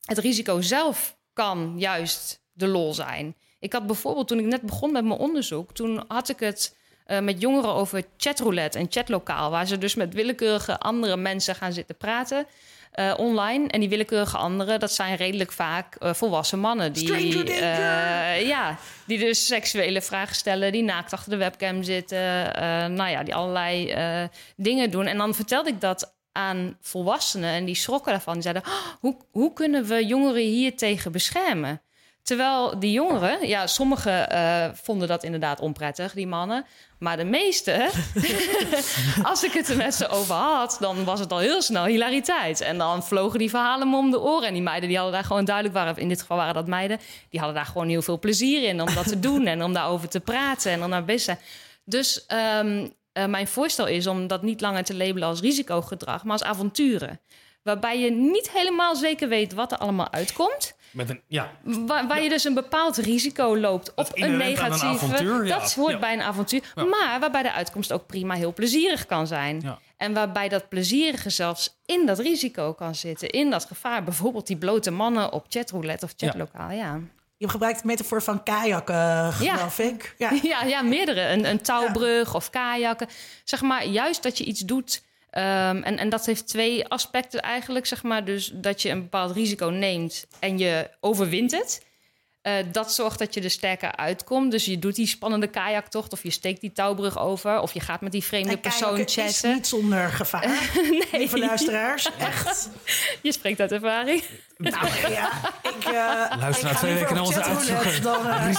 het risico zelf kan juist de lol zijn. Ik had bijvoorbeeld, toen ik net begon met mijn onderzoek, toen had ik het eh, met jongeren over chatroulette en chatlokaal, waar ze dus met willekeurige andere mensen gaan zitten praten. eh, online. En die willekeurige anderen, dat zijn redelijk vaak eh, volwassen mannen. Die, eh, ja, die dus seksuele vragen stellen, die naakt achter de webcam zitten. nou ja, die allerlei dingen doen. En dan vertelde ik dat aan volwassenen en die schrokken daarvan. Die zeiden, "Oh, hoe, hoe kunnen we jongeren hier tegen beschermen? Terwijl die jongeren, ja, sommigen eh, vonden dat inderdaad onprettig, die mannen. Maar de meeste, als ik het er met ze over had, dan was het al heel snel hilariteit. En dan vlogen die verhalen me om de oren. En die meiden die hadden daar gewoon duidelijk, waren, in dit geval waren dat meiden, die hadden daar gewoon heel veel plezier in om dat te doen en om daarover te praten en dan naar best zijn. Dus um, uh, mijn voorstel is om dat niet langer te labelen als risicogedrag, maar als avonturen. Waarbij je niet helemaal zeker weet wat er allemaal uitkomt. Met een, ja. Waar, waar je dus een bepaald risico loopt op een negatieve. Een avontuur, ja. Dat hoort Ja. bij een avontuur. Maar waarbij de uitkomst ook prima heel plezierig kan zijn. Ja. En waarbij dat plezierige zelfs in dat risico kan zitten. In dat gevaar. Bijvoorbeeld die blote mannen op chatroulette of chatlokaal. Ja. Je gebruikt de metafoor van kajakken, geloof ik. Ja. Ja, ja, meerdere. Een, een touwbrug of kajakken. Zeg maar, juist dat je iets doet. Ehm, en, en dat heeft twee aspecten eigenlijk, zeg maar. Dus dat je een bepaald risico neemt en je overwint het. Eh, dat zorgt dat je er sterker uitkomt. Dus je doet die spannende kajaktocht... of je steekt die touwbrug over... of je gaat met die vreemde En persoon kajakken is chatten. niet zonder gevaar, lieve luisteraars. Echt. Je spreekt uit ervaring. Nou ja, ik, uh, Luister ik twee weken naar onze uitzoeker. Dan, uh,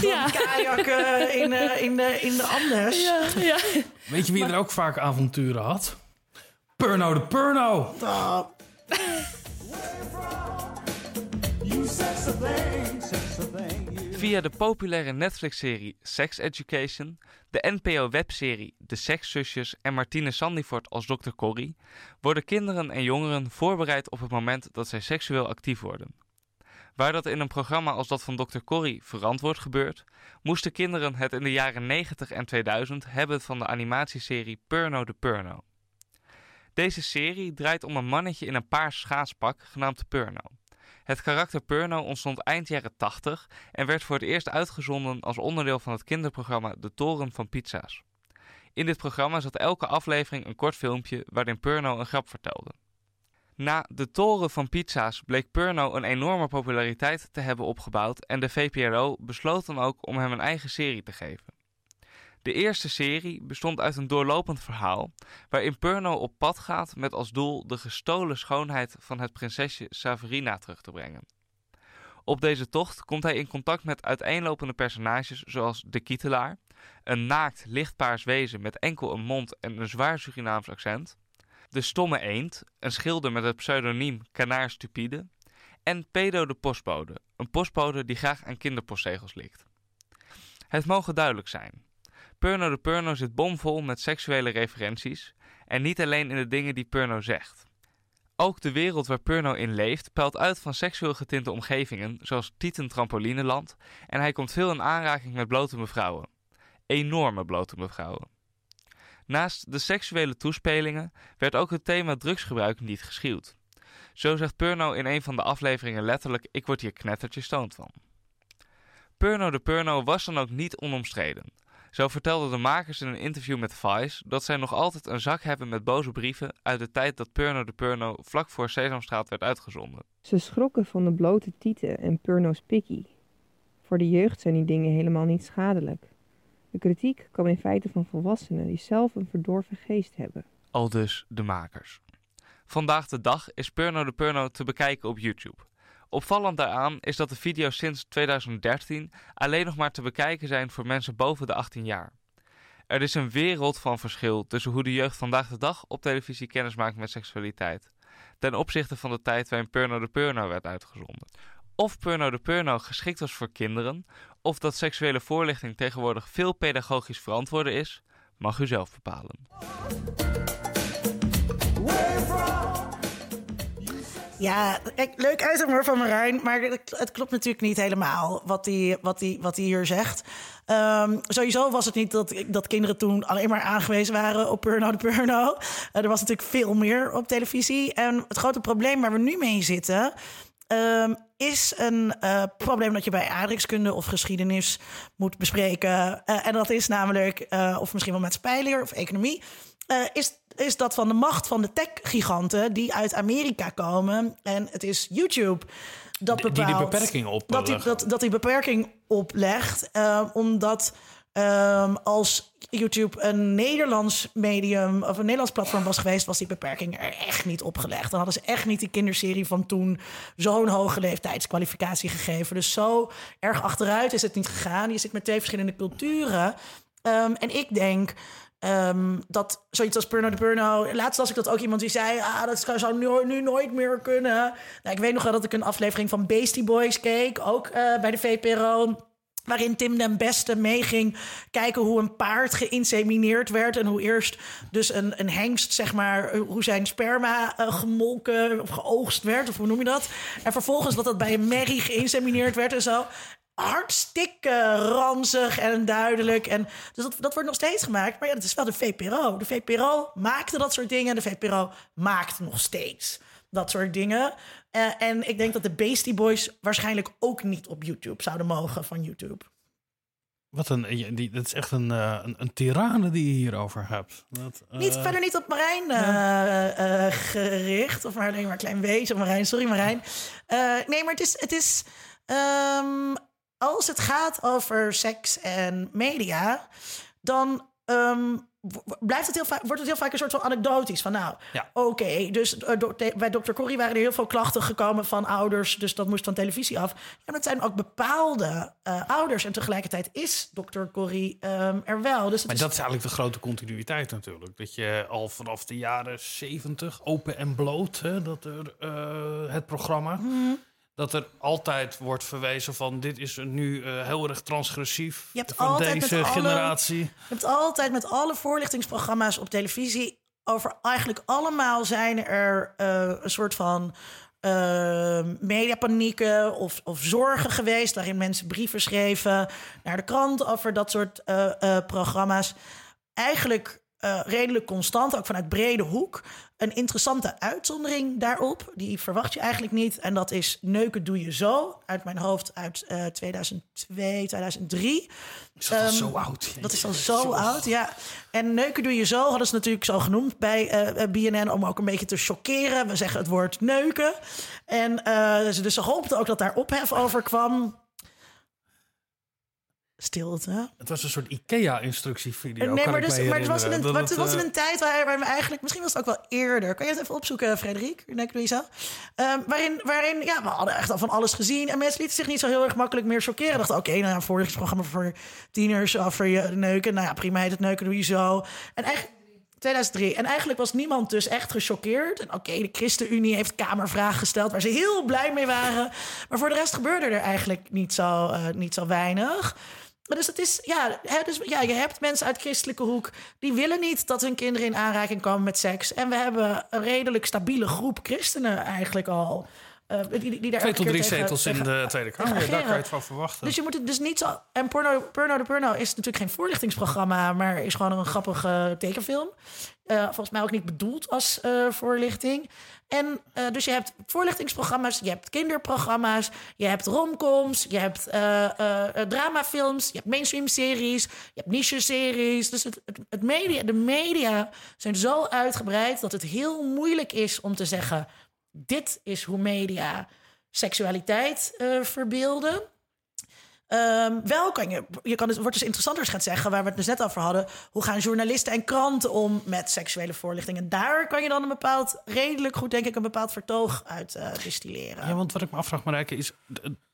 dan Ja. kajakken in, eh, in, de, in de Anders. Ja, ja. Weet je wie er ook vaak avonturen had? Purno de Purno. Via de populaire Netflix-serie Sex Education, de NPO-webserie De Sekszusjes en Martine Sandifort als Dr. Corrie worden kinderen en jongeren voorbereid op het moment dat zij seksueel actief worden. Waar dat in een programma als dat van Dr. Corrie verantwoord gebeurt, moesten kinderen het in de jaren 90 en 2000 hebben van de animatieserie Purno de Purno. Deze serie draait om een mannetje in een paars schaatspak genaamd Purno. Het karakter Purno ontstond eind jaren 80 en werd voor het eerst uitgezonden als onderdeel van het kinderprogramma De Toren van Pizza's. In dit programma zat elke aflevering een kort filmpje waarin Purno een grap vertelde. Na De Toren van Pizza's bleek Purno een enorme populariteit te hebben opgebouwd en de VPRO besloot dan ook om hem een eigen serie te geven. De eerste serie bestond uit een doorlopend verhaal waarin Purno op pad gaat met als doel de gestolen schoonheid van het prinsesje Saverina terug te brengen. Op deze tocht komt hij in contact met uiteenlopende personages zoals de Kietelaar, een naakt lichtpaars wezen met enkel een mond en een zwaar Surinaams accent, de stomme eend, een schilder met het pseudoniem Kanaar Stupide, en Pedo de postbode, een postbode die graag aan kinderpostzegels likt. Het mogen duidelijk zijn. Purno de Purno zit bomvol met seksuele referenties en niet alleen in de dingen die Purno zegt. Ook de wereld waar Purno in leeft pelt uit van seksueel getinte omgevingen zoals Tieten Trampolineland en hij komt veel in aanraking met blote mevrouwen. Enorme blote mevrouwen. Naast de seksuele toespelingen werd ook het thema drugsgebruik niet geschuwd. Zo zegt Purno in een van de afleveringen letterlijk: Ik word hier knettertje stoned van. Purno de Purno was dan ook niet onomstreden. Zo vertelden de makers in een interview met Vice dat zij nog altijd een zak hebben met boze brieven uit de tijd dat Purno de Purno vlak voor Sesamstraat werd uitgezonden. Ze schrokken van de blote tieten en Purno's pikkie. Voor de jeugd zijn die dingen helemaal niet schadelijk. De kritiek kwam in feite van volwassenen die zelf een verdorven geest hebben. Al dus de makers. Vandaag de dag is Purno de Purno te bekijken op YouTube. Opvallend daaraan is dat de video's sinds 2013 alleen nog maar te bekijken zijn voor mensen boven de 18 jaar. Er is een wereld van verschil tussen hoe de jeugd vandaag de dag op televisie kennis maakt met seksualiteit, ten opzichte van de tijd waarin Purno de Purno werd uitgezonden. Of Purno de Purno geschikt was voor kinderen, of dat seksuele voorlichting tegenwoordig veel pedagogisch verantwoorden is, mag u zelf bepalen. Ja, leuk uitzending hoor van Marijn, maar het, klopt natuurlijk niet helemaal wat hij wat die, wat hier zegt. Ehm, sowieso was het niet dat, dat kinderen toen alleen maar aangewezen waren op Purno de Purno. Eh, er was natuurlijk veel meer op televisie. En het grote probleem waar we nu mee zitten... ehm, is een eh, probleem dat je bij aardrijkskunde of geschiedenis moet bespreken. Eh, en dat is namelijk, of misschien wel met spijleer of economie... eh, is, is dat van de macht van de tech-giganten die uit Amerika komen. En het is YouTube dat bepaalt... die die beperking Dat die, dat, dat die beperking oplegt, eh, omdat Ehm, als YouTube een Nederlands medium of een Nederlands platform was geweest, was die beperking er echt niet opgelegd. Dan hadden ze echt niet die kinderserie van toen zo'n hoge leeftijdskwalificatie gegeven. Dus zo erg achteruit is het niet gegaan. Je zit met twee verschillende culturen. Ehm, en ik denk Ehm, dat zoiets als Burno de Burno. Laatst was ik dat ook iemand die zei: Ah, dat zou nu, nu nooit meer kunnen. Nou, ik weet nog wel dat ik een aflevering van Beastie Boys keek, ook uh, bij de VPRO. Waarin Tim den Beste meeging kijken hoe een paard geïnsemineerd werd. En hoe eerst dus een, een hengst, zeg maar, hoe zijn sperma uh, gemolken of geoogst werd. Of hoe noem je dat? En vervolgens dat dat bij een merrie geïnsemineerd werd en zo hartstikke ranzig en duidelijk. En, dus dat, dat wordt nog steeds gemaakt. Maar ja, dat is wel de VPRO. De VPRO maakte dat soort dingen. De VPRO maakt nog steeds dat soort dingen. Uh, en ik denk dat de Beastie Boys waarschijnlijk ook niet op YouTube zouden mogen van YouTube. Wat een, die, dat is echt een, uh, een, een tirane die je hierover hebt. Dat, uh... niet, verder niet op Marijn uh, gericht. Of maar alleen maar klein op Marijn. Sorry Marijn. nee, maar het is... Het is um, als het gaat over seks en media, dan um, blijft het heel vaak, wordt het heel vaak een soort van anekdotisch. Van nou, ja. oké, dus uh, do bij Dr. Corrie waren er heel veel klachten gekomen van ouders. Dus dat moest van televisie af. En dat zijn ook bepaalde uh, ouders. En tegelijkertijd is Dr. Corrie um, er wel. Dus maar is... dat is eigenlijk de grote continuïteit natuurlijk. Dat je al vanaf de jaren zeventig, open en bloot, hè, dat er uh, het programma... Mm dat er altijd wordt verwezen van dit is nu uh, heel erg transgressief je hebt van altijd deze met generatie. Alle, je hebt altijd met alle voorlichtingsprogramma's op televisie over eigenlijk allemaal zijn er uh, een soort van uh, mediapanieken of, of zorgen geweest waarin mensen brieven schreven naar de krant over dat soort programma's. Eigenlijk uh, redelijk constant, ook vanuit brede hoek. Een interessante uitzondering daarop, die verwacht je eigenlijk niet. En dat is Neuken doe je zo, uit mijn hoofd uit uh, 2002, 2003. Is dat um, al zo oud? Dat is al zo, zo, oud, ja. En Neuken doe je zo hadden ze natuurlijk zo genoemd bij uh, BNN... om ook een beetje te chockeren. We zeggen het woord neuken. En uh, dus ze hoopten ook dat daar ophef over kwam stilte. Het was een soort IKEA-instructievideo. Nee, maar, dus, maar het was in een, dat het het, was in uh, een tijd waar, waar we eigenlijk... Misschien was het ook wel eerder. Kan je het even opzoeken, Frederik? Denk Louisa? Um, waarin, waarin, ja, we hadden echt al van alles gezien. En mensen lieten zich niet zo heel erg makkelijk meer chockeren. Dachten, oké, okay, nou ja, voorlichtingsprogramma voor tieners over je neuken. Nou ja, prima, heet het neuken, doe je zo. En eigenlijk... 2003. En eigenlijk was niemand dus echt gechoqueerd. En oké, okay, de ChristenUnie heeft Kamervragen gesteld... waar ze heel blij mee waren. Maar voor de rest gebeurde er eigenlijk niet zo, uh, niet zo weinig... Dus het is, ja, hè, dus, ja, je hebt mensen uit christelijke hoek die willen niet dat hun kinderen in aanraking komen met seks. En we hebben een redelijk stabiele groep christenen eigenlijk al. Uh, die, die daar Twee tot drie zetels in de Tweede Kamer, daar kan je het van verwachten. Dus je moet het dus niet zo... En Porno, Porno de Porno is natuurlijk geen voorlichtingsprogramma... maar is gewoon een grappige tekenfilm. Uh, volgens mij ook niet bedoeld als uh, voorlichting. En uh, dus je hebt voorlichtingsprogramma's, je hebt kinderprogramma's, je hebt romcoms, je hebt dramafilms, je hebt mainstream series, je hebt niche series. Dus het, het, het media, de media zijn zo uitgebreid dat het heel moeilijk is om te zeggen dit is hoe media seksualiteit verbeelden. Um, wel kan je, je kan het wordt dus interessanter gaan zeggen, waar we het dus net over hadden. Hoe gaan journalisten en kranten om met seksuele voorlichting? En daar kan je dan een bepaald, redelijk goed, denk ik, een bepaald vertoog uit uh, distilleren. Ja, want wat ik me afvraag, Marijke, is.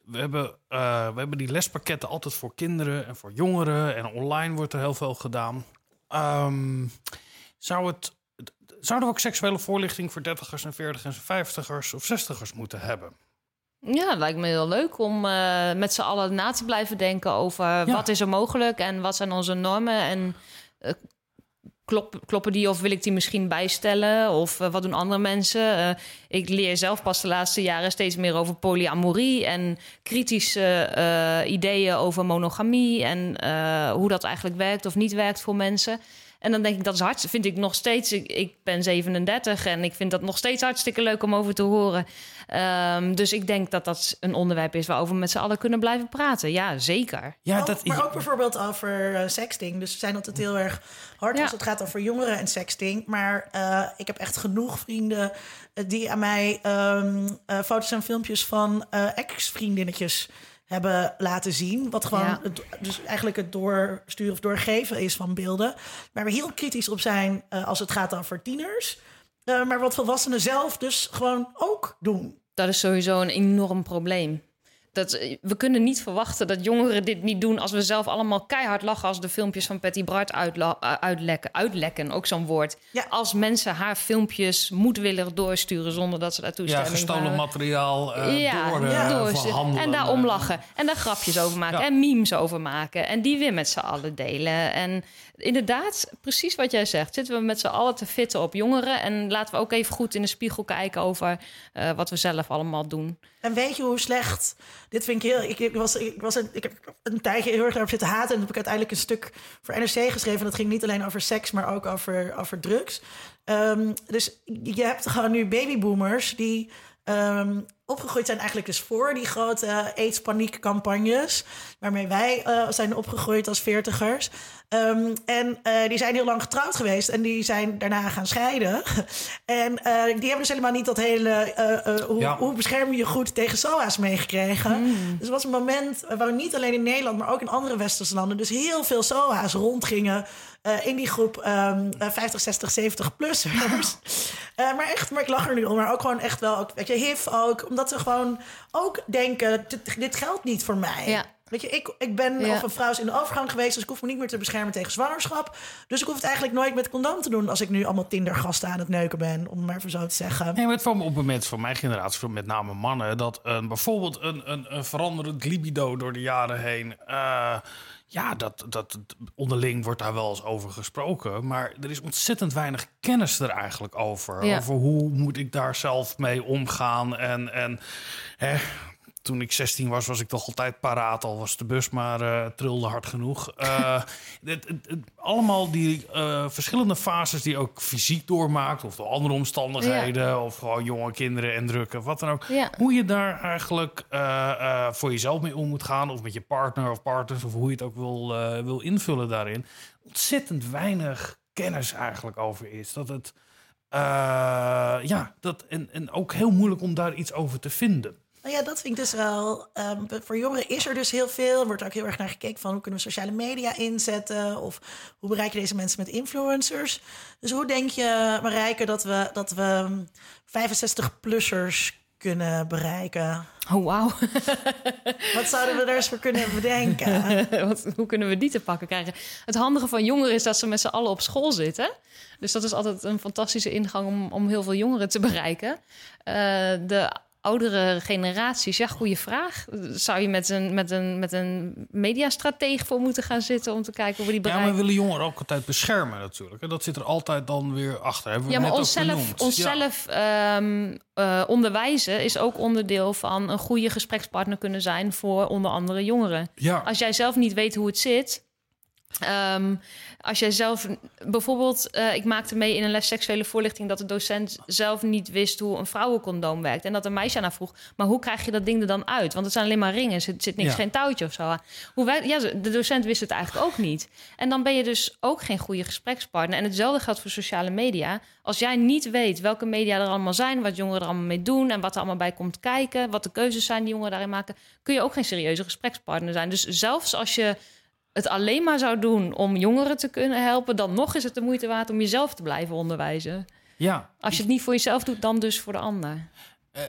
We hebben, uh, we hebben die lespakketten altijd voor kinderen en voor jongeren. En online wordt er heel veel gedaan. Um, zou het zouden we ook seksuele voorlichting voor dertigers en veertigers en vijftigers of zestigers moeten hebben? Ja, het lijkt me heel leuk om uh, met z'n allen na te blijven denken over ja. wat is er mogelijk en wat zijn onze normen en uh, klop, kloppen die of wil ik die misschien bijstellen of uh, wat doen andere mensen. ik leer zelf pas de laatste jaren steeds meer over polyamorie en kritische ideeën over monogamie en hoe dat eigenlijk werkt of niet werkt voor mensen. En dan denk ik, dat is hard, vind ik nog steeds. Ik, ik, ben 37 en ik vind dat nog steeds hartstikke leuk om over te horen. Um, dus ik denk dat dat een onderwerp is waarover we met z'n allen kunnen blijven praten. Ja, zeker. Ja, ook, dat, maar ook bijvoorbeeld over uh, sexting. Dus we zijn altijd heel erg hard ja. als het gaat over jongeren en sexting. Maar uh, ik heb echt genoeg vrienden die aan mij um, uh, foto's en filmpjes van ex-vriendinnetjes hebben laten zien. Wat gewoon Ja. het, dus eigenlijk het doorsturen of doorgeven is van beelden. Waar we heel kritisch op zijn eh, als het gaat over tieners. Eh, maar wat volwassenen zelf dus gewoon ook doen. Dat is sowieso een enorm probleem. Dat, we kunnen niet verwachten dat jongeren dit niet doen als we zelf allemaal keihard lachen als de filmpjes van Patty Bart uitla- uh, uitlekken. Uitlekken, ook zo'n woord. Ja. Als mensen haar filmpjes moedwillig doorsturen zonder dat ze daar Ja, toestemming gestolen hebben. materiaal eh ja, door, eh, ja, door ze- verhandelen. En daar om lachen. En daar grapjes over maken. Ja. En memes over maken. En die weer met z'n allen delen. En inderdaad, precies wat jij zegt. Zitten we met z'n allen te fitten op jongeren. En laten we ook even goed in de spiegel kijken over eh, wat we zelf allemaal doen. En weet je hoe slecht? Dit vind ik heel. Ik, ik was, ik, was een, ik heb een tijdje heel erg daarop zitten haten. En heb ik uiteindelijk een stuk voor NRC geschreven. Dat ging niet alleen over seks, maar ook over, over drugs. Ehm, dus je hebt gewoon nu babyboomers die ehm, opgegroeid zijn eigenlijk dus voor die grote AIDS-paniekcampagnes. Waarmee wij eh, zijn opgegroeid als veertigers. Ehm, en eh, die zijn heel lang getrouwd geweest en die zijn daarna gaan scheiden. en eh, die hebben dus helemaal niet dat hele... eh, eh, hoe, Ja. hoe bescherm je je goed tegen SOA's meegekregen. Dus er was een moment waar niet alleen in Nederland... maar ook in andere westerse landen... dus heel veel SOA's rondgingen... eh, in die groep ehm, eh, 50, 60, 70-plussers. Eh, maar echt, maar ik lach er nu om. Maar ook gewoon echt wel, ook, weet je, HIV ook. Omdat ze gewoon ook denken, dit, dit geldt niet voor mij. Ja. Weet je, ik, ik ben Ja. of een vrouw is in de overgang geweest... dus ik hoef me niet meer te beschermen tegen zwangerschap. Dus ik hoef het eigenlijk nooit met condoom te doen... als ik nu allemaal Tinder-gasten aan het neuken ben, om het maar even zo te zeggen. Nee, maar het kwam op moment van mijn generatie, met name mannen, dat een, bijvoorbeeld een, een, een veranderend libido door de jaren heen. eh, ja, dat, dat onderling wordt daar wel eens over gesproken. Maar er is ontzettend weinig kennis er eigenlijk over. Ja. Over hoe moet ik daar zelf mee omgaan. En, en hè, toen ik 16 was, was ik toch altijd paraat. Al was de bus maar eh, trilde hard genoeg. Eh, het, het- het- allemaal die eh, verschillende fases die ook fysiek doormaakt. Of door andere omstandigheden. Of gewoon jonge kinderen en drukken. Wat dan ook. Ja. Hoe je daar eigenlijk voor jezelf mee om moet gaan. Of met je partner of partners. Of hoe je het ook wil, wil invullen daarin. Ontzettend weinig kennis eigenlijk over is. Dat het... ja, dat, en, en ook heel moeilijk om daar iets over te vinden. Nou ja, dat vind ik dus wel. ehm, voor jongeren is er dus heel veel. Er wordt ook heel erg naar gekeken van hoe kunnen we sociale media inzetten. Of hoe bereik je deze mensen met influencers. Dus hoe denk je, Marijke, dat we, dat we 65-plussers kunnen bereiken? Oh, wauw. Wat zouden we daar eens voor kunnen bedenken? Wat, hoe kunnen we die te pakken krijgen? Het handige van jongeren is dat ze met z'n allen op school zitten. Dus dat is altijd een fantastische ingang om, om heel veel jongeren te bereiken. Eh, de oudere generaties, ja, goede vraag. Zou je met een, met een, met een mediastrateeg voor moeten gaan zitten om te kijken hoe we die Ja, maar bereiken? we willen jongeren ook altijd beschermen natuurlijk. En dat zit er altijd dan weer achter. Hebben we Ja, maar onszelf, benoemd. Ja. onszelf ehm, eh, onderwijzen is ook onderdeel van een goede gesprekspartner kunnen zijn voor onder andere jongeren. Ja. Als jij zelf niet weet hoe het zit. Ehm, als jij zelf bijvoorbeeld, eh, ik maakte mee in een les seksuele voorlichting dat de docent zelf niet wist hoe een vrouwencondoom werkt. En dat een meisje aan haar vroeg: Maar hoe krijg je dat ding er dan uit? Want het zijn alleen maar ringen, er zit, zit niks, Ja. geen touwtje of zo. Hoe ja, de docent wist het eigenlijk ook niet. En dan ben je dus ook geen goede gesprekspartner. En hetzelfde geldt voor sociale media. Als jij niet weet welke media er allemaal zijn, wat jongeren er allemaal mee doen en wat er allemaal bij komt kijken, wat de keuzes zijn die jongeren daarin maken, kun je ook geen serieuze gesprekspartner zijn. Dus zelfs als je het alleen maar zou doen om jongeren te kunnen helpen, dan nog is het de moeite waard om jezelf te blijven onderwijzen. Ja. Als je het niet voor jezelf doet, dan dus voor de ander. Eh,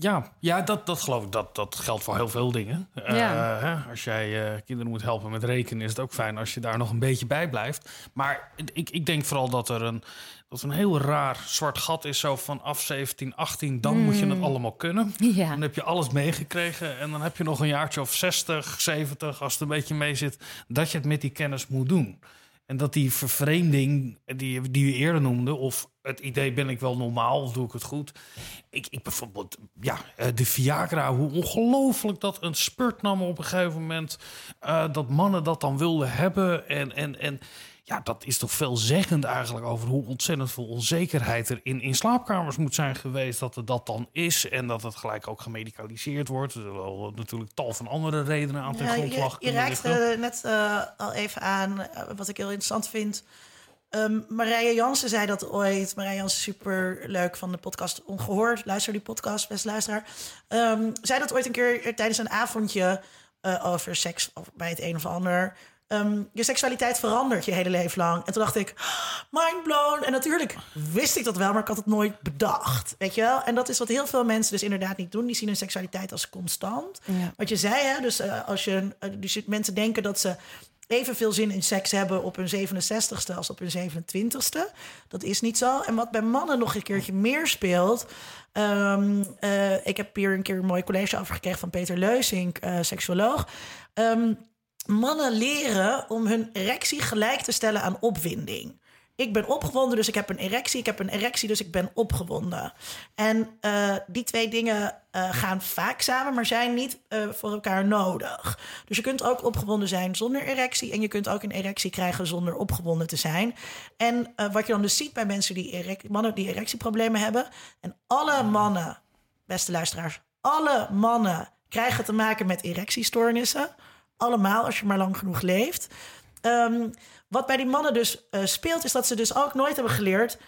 ja, ja dat, dat geloof ik. Dat, dat geldt voor heel veel dingen. Eh, Ja. hè, als jij eh, kinderen moet helpen met rekenen, is het ook fijn als je daar nog een beetje bij blijft. Maar ik, ik denk vooral dat er een, dat een heel raar zwart gat is. Zo vanaf 17, 18, dan moet je het allemaal kunnen. Ja. Dan heb je alles meegekregen. En dan heb je nog een jaartje of 60, 70, als het een beetje mee zit, dat je het met die kennis moet doen. En dat die vervreemding die, die we eerder noemden, of het idee ben ik wel normaal of doe ik het goed. Ik, ik bijvoorbeeld, ja, eh, de Viagra, hoe ongelooflijk dat een spurt nam op een gegeven moment. eh, dat mannen dat dan wilden hebben. En, en, en ja, dat is toch veelzeggend eigenlijk over hoe ontzettend veel onzekerheid er in, in slaapkamers moet zijn geweest. Dat er dat dan is en dat het gelijk ook gemedicaliseerd wordt. Er natuurlijk tal van andere redenen aan ten Ja, je, grondslag je kunnen raakt eh, net eh, al even aan eh, wat ik heel interessant vind. Um, Marije Jansen zei dat ooit. Marije Jansen, super leuk van de podcast Ongehoord. Luister die podcast, best luisteraar. Um, zei dat ooit een keer tijdens een avondje uh, over seks of bij het een of ander. Um, je seksualiteit verandert je hele leven lang. En toen dacht ik, mind blown. En natuurlijk wist ik dat wel, maar ik had het nooit bedacht. Weet je wel? En dat is wat heel veel mensen dus inderdaad niet doen. Die zien hun seksualiteit als constant. Ja. Wat je zei, hè? Dus, uh, als je, uh, dus mensen denken dat ze evenveel zin in seks hebben op hun 67ste als op hun 27ste. Dat is niet zo. En wat bij mannen nog een keertje meer speelt. Um, uh, ik heb hier een keer een mooi college over gekregen van Peter Leusink, seksuoloog. Um, mannen leren om hun erectie gelijk te stellen aan opwinding. Ik ben opgewonden, dus ik heb een erectie. Ik heb een erectie, dus ik ben opgewonden. En uh, die twee dingen uh, gaan vaak samen, maar zijn niet uh, voor elkaar nodig. Dus je kunt ook opgewonden zijn zonder erectie. En je kunt ook een erectie krijgen zonder opgewonden te zijn. En wat je dan dus ziet bij mensen die mannen die erectieproblemen hebben. En alle mannen, beste luisteraars, alle mannen krijgen te maken met erectiestoornissen. Allemaal als je maar lang genoeg leeft. Um, wat bij die mannen dus uh, speelt, is dat ze dus ook nooit hebben geleerd.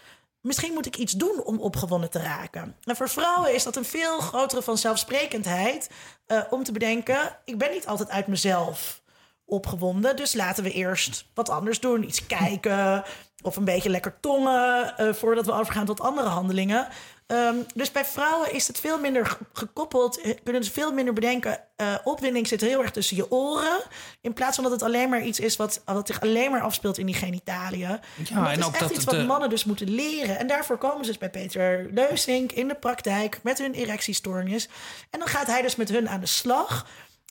Misschien moet ik iets doen om opgewonden te raken. En voor vrouwen is dat een veel grotere vanzelfsprekendheid uh, om te bedenken: ik ben niet altijd uit mezelf opgewonden. Dus laten we eerst wat anders doen. Iets kijken of een beetje lekker tongen uh, voordat we overgaan tot andere handelingen. Um, dus bij vrouwen is het veel minder gekoppeld. Eh, kunnen ze veel minder bedenken. Uh, opwinding zit heel erg tussen je oren. In plaats van dat het alleen maar iets is wat, wat zich alleen maar afspeelt in die genitaliën. Ja, en, dat is echt iets wat mannen dus moeten leren. En daarvoor komen ze dus bij Peter Leusink in de praktijk met hun erectiestoornis. En dan gaat hij dus met hun aan de slag.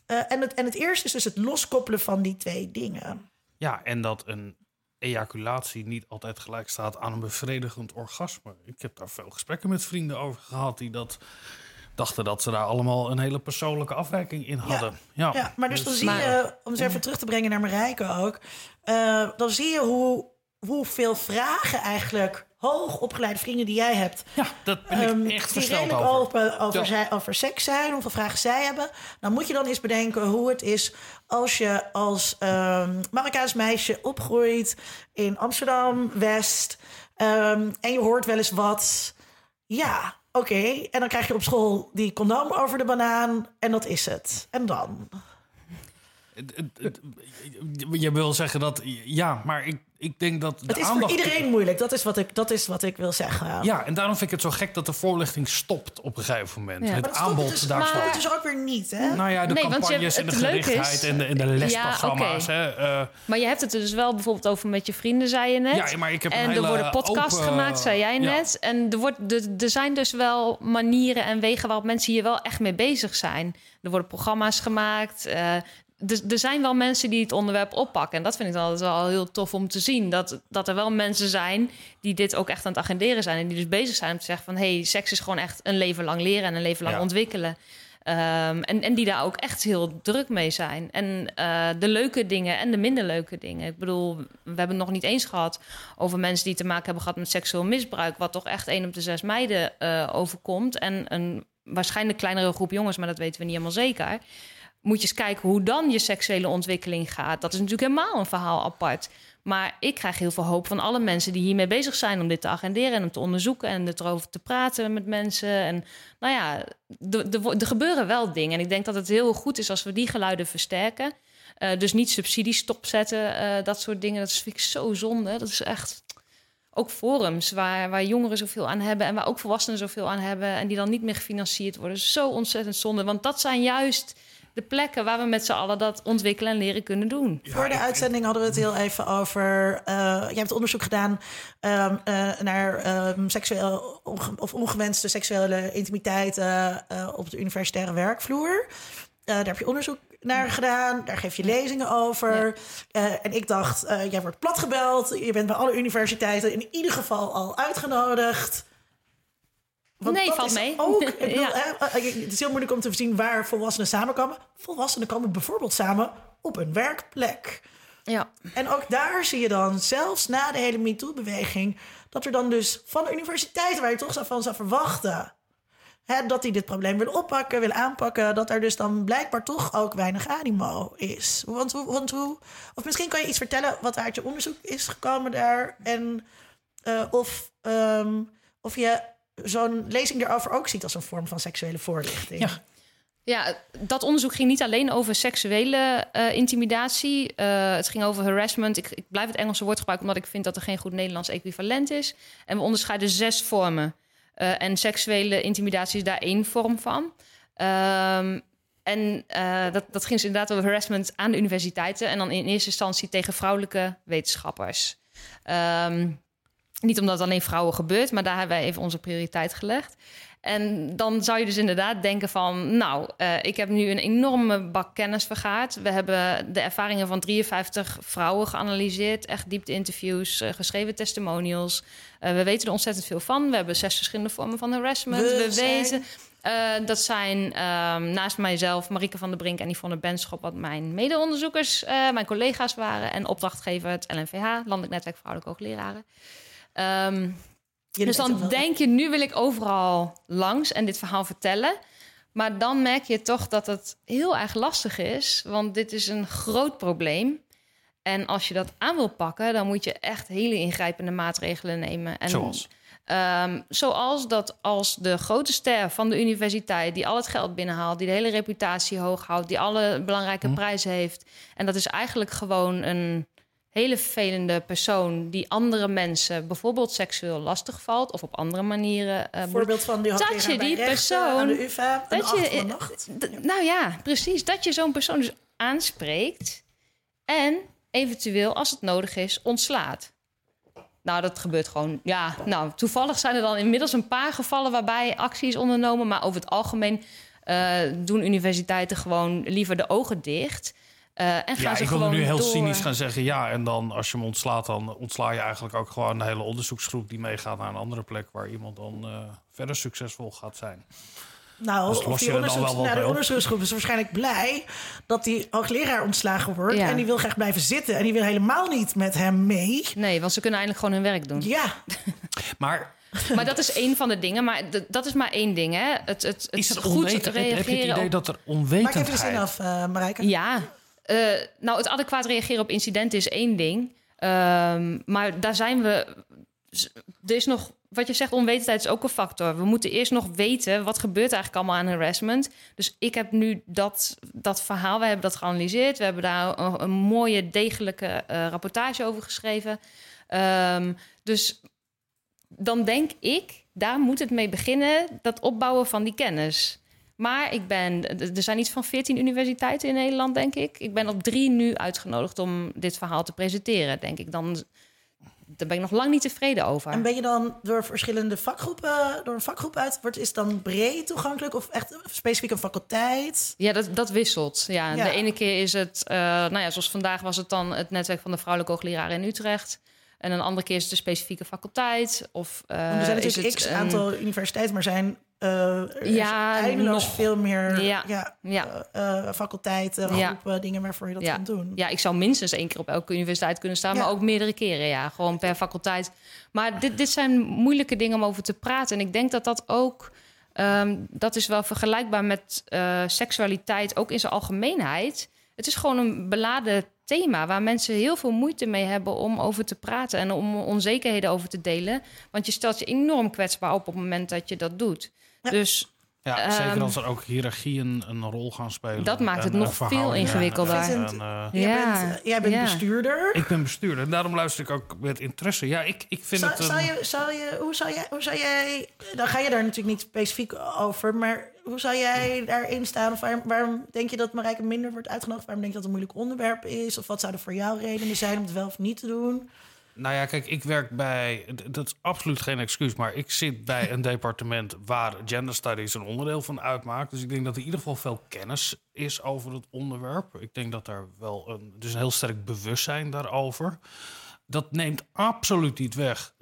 Uh, en, het, en het eerste is dus het loskoppelen van die twee dingen. Ja, en dat een ejaculatie niet altijd gelijk staat aan een bevredigend orgasme. Ik heb daar veel gesprekken met vrienden over gehad die dat dachten dat ze daar allemaal een hele persoonlijke afwijking in hadden. Ja, ja. ja maar dus, dan zie je, om ze even terug te brengen naar Marijke ook, uh, dan zie je hoe, hoeveel vragen eigenlijk hoogopgeleide vrienden die jij hebt. Ja, dat ben ik um, echt redelijk over. open over, ja. zij, over seks zijn, hoeveel vragen zij hebben. Dan moet je dan eens bedenken hoe het is als je als um, Marokkaans meisje opgroeit in Amsterdam-West... Um, en je hoort wel eens wat. Ja, oké. Okay. En dan krijg je op school die condoom over de banaan en dat is het. En dan? Je wil zeggen dat... Ja, maar ik, ik denk dat de Het is aandacht... voor iedereen moeilijk. Dat is, wat ik, dat is wat ik wil zeggen. Ja, en daarom vind ik het zo gek dat de voorlichting stopt op een gegeven moment. Ja. Het aanbod dus, daar stopt. Maar dus ook weer niet, hè? Nou ja, de nee, campagnes en de gerichtheid en de, en de lesprogramma's. Ja, okay. hè, uh, maar je hebt het er dus wel bijvoorbeeld over met je vrienden, zei je net. Ja, maar ik heb en er worden podcasts open, gemaakt, zei jij net. Ja. En er, wordt, er, er zijn dus wel manieren en wegen waarop mensen hier wel echt mee bezig zijn. Er worden programma's gemaakt. Uh, er zijn wel mensen die het onderwerp oppakken. En dat vind ik altijd wel heel tof om te zien. Dat, dat er wel mensen zijn die dit ook echt aan het agenderen zijn. En die dus bezig zijn om te zeggen van... hé, hey, seks is gewoon echt een leven lang leren en een leven lang ja. ontwikkelen. Um, en, en die daar ook echt heel druk mee zijn. En uh, de leuke dingen en de minder leuke dingen. Ik bedoel, we hebben het nog niet eens gehad over mensen die te maken hebben gehad met seksueel misbruik. Wat toch echt één op de zes meiden uh, overkomt. En een waarschijnlijk kleinere groep jongens, maar dat weten we niet helemaal zeker moet je eens kijken hoe dan je seksuele ontwikkeling gaat. Dat is natuurlijk helemaal een verhaal apart. Maar ik krijg heel veel hoop van alle mensen die hiermee bezig zijn om dit te agenderen en om te onderzoeken en erover te praten met mensen. En nou ja, er gebeuren wel dingen. En ik denk dat het heel goed is als we die geluiden versterken. Uh, dus niet subsidies stopzetten, uh, dat soort dingen. Dat vind ik zo zonde. Dat is echt ook forums waar, waar jongeren zoveel aan hebben en waar ook volwassenen zoveel aan hebben en die dan niet meer gefinancierd worden. Zo ontzettend zonde. Want dat zijn juist de plekken waar we met z'n allen dat ontwikkelen en leren kunnen doen. Ja, Voor de uitzending hadden we het heel even over. Uh, je hebt onderzoek gedaan um, uh, naar um, seksueel onge of ongewenste seksuele intimiteit uh, op de universitaire werkvloer. daar heb je onderzoek naar gedaan. Daar geef je lezingen over. Ja. en ik dacht, jij wordt platgebeld. Je bent bij alle universiteiten in ieder geval al uitgenodigd. Want nee, valt mee. Ook, ik bedoel, ja. hè, het is heel moeilijk om te zien waar volwassenen samenkomen. Volwassenen komen bijvoorbeeld samen op een werkplek. Ja. En ook daar zie je dan, zelfs na de hele MeToo-beweging... dat er dan dus van de universiteiten, waar je toch van zou verwachten... hè, dat die dit probleem wil oppakken, wil aanpakken, dat er dus dan blijkbaar toch ook weinig animo is. Want, hoe- want hoe, of misschien kan je iets vertellen wat uit je onderzoek is gekomen daar en eh, of, ehm, of je zo'n lezing erover ook ziet als een vorm van seksuele voorlichting. Ja. Ja, dat onderzoek ging niet alleen over seksuele eh, intimidatie. Eh, het ging over harassment. Ik, ik blijf het Engelse woord gebruiken omdat ik vind dat er geen goed Nederlands equivalent is. En we onderscheiden zes vormen. Eh, en seksuele intimidatie is daar één vorm van. Ehm, en dat, dat ging dus inderdaad over harassment aan de universiteiten. En dan in eerste instantie tegen vrouwelijke wetenschappers. Ehm, niet omdat het alleen vrouwen gebeurt, maar daar hebben wij even onze prioriteit gelegd. En dan zou je dus inderdaad denken van... nou, eh, ik heb nu een enorme bak kennis vergaard. We hebben de ervaringen van 53 vrouwen geanalyseerd. Echt diepte-interviews, eh, geschreven testimonials. Eh, we weten er ontzettend veel van. We hebben zes verschillende vormen van harassment. We weten... dat zijn ehm, naast mijzelf Marieke van der Brink en Yvonne Benschop... wat mijn mede-onderzoekers, mijn collega's waren... en opdrachtgever het LNVH, Landelijk Netwerk Vrouwelijke Hoogleraren. Ehm, Je dus dan denk je, nu wil ik overal langs en dit verhaal vertellen. Maar dan merk je toch dat het heel erg lastig is. Want dit is een groot probleem. En als je dat aan wil pakken, dan moet je echt hele ingrijpende maatregelen nemen. En, Zoals? Ehm, zoals dat als de grote ster van de universiteit, die al het geld binnenhaalt, die de hele reputatie hoog houdt, die alle belangrijke Hm. prijzen heeft. En dat is eigenlijk gewoon een hele vervelende persoon die andere mensen bijvoorbeeld seksueel lastig valt of op andere manieren. eh, voorbeeld van die Dat je die persoon- aan de UvA, dat je-. D- Nou ja, precies. Dat je zo'n persoon dus aanspreekt en eventueel, als het nodig is, ontslaat. Nou, dat gebeurt gewoon. Ja, nou, toevallig zijn er dan inmiddels een paar gevallen waarbij actie is ondernomen. Maar over het algemeen eh, doen universiteiten gewoon liever de ogen dicht. Eh, en gaan Ja, ze ik wil gewoon nu heel door. cynisch gaan zeggen ja. En dan als je hem ontslaat, dan ontsla je eigenlijk ook gewoon de hele onderzoeksgroep die meegaat naar een andere plek waar iemand dan eh, verder succesvol gaat zijn. Nou, Dus of die onderzoeks, nou, de onderzoeksgroep is waarschijnlijk blij dat die hoogleraar ontslagen wordt. Ja. En die wil graag blijven zitten. En die wil helemaal niet met hem mee. Nee, want ze kunnen eindelijk gewoon hun werk doen. Ja, Maar Maar dat is één van de dingen. Maar dat is maar één ding, hè? Het, het, het is er goed onweten, heb, heb je het reageren idee op dat er maak even de zin onwetendheid... af, eh Marijke. Ja, eh, nou, het adequaat reageren op incidenten is één ding. Ehm, maar daar zijn we. Er is nog, wat je zegt, onwetendheid is ook een factor. We moeten eerst nog weten wat gebeurt eigenlijk allemaal aan harassment. Dus ik heb nu dat, dat verhaal, we hebben dat geanalyseerd. We hebben daar een, mooie, degelijke eh, rapportage over geschreven. Ehm, dus dan denk ik, daar moet het mee beginnen, dat opbouwen van die kennis. Maar ik ben, er zijn iets van 14 universiteiten in Nederland, denk ik. Ik ben op drie nu uitgenodigd om dit verhaal te presenteren, denk ik. Dan, daar ben ik nog lang niet tevreden over. En ben je dan door verschillende vakgroepen, door een vakgroep uit, wordt is dan breed toegankelijk of echt specifiek een faculteit? Ja, dat, dat wisselt. Ja, Ja. De ene keer is het, eh, nou ja, zoals vandaag was het dan het netwerk van de vrouwelijke hoogleraren in Utrecht. En een andere keer is het een specifieke faculteit. Of, eh, er zijn is het x een- aantal universiteiten, maar zijn eh, is Ja, eindeloos nog. veel meer Ja. ja. Ja. eh, eh, faculteiten, Ja. groepen, dingen waarvoor je dat kan doen. Ja, ik zou minstens één keer op elke universiteit kunnen staan, maar ook meerdere keren, ja. Gewoon per faculteit. Maar dit, dit zijn moeilijke dingen om over te praten. En ik denk dat dat ook, ehm, dat is wel vergelijkbaar met seksualiteit, ook in zijn algemeenheid. Het is gewoon een beladen thema waar mensen heel veel moeite mee hebben om over te praten en om onzekerheden over te delen. Want je stelt je enorm kwetsbaar op op het moment dat je dat doet. Ja. Dus Ja, zeker Ehm, als er ook hiërarchieën een rol gaan spelen. Dat maakt het en, nog eh, veel verhoudingen ingewikkelder. en, eh, Jij Ja, bent, jij bent ja. bestuurder. ik ben bestuurder en daarom luister ik ook met interesse. Ja, ik, ik vind Zou, het... een- zou je, zou je, hoe, zou jij, hoe zou jij, dan ga je daar natuurlijk niet specifiek over, maar hoe zou jij daarin staan? Of waarom, waarom denk je dat Marijke minder wordt uitgenodigd? Waarom denk je dat het een moeilijk onderwerp is? Of wat zouden voor jou redenen zijn om het wel of niet te doen? Nou ja, kijk, ik werk bij. Dat is absoluut geen excuus, maar ik zit bij een departement waar gender studies een onderdeel van uitmaakt. Dus ik denk dat er in ieder geval veel kennis is over het onderwerp. Ik denk dat daar wel een. Dus een heel sterk bewustzijn daarover. Dat neemt absoluut niet weg.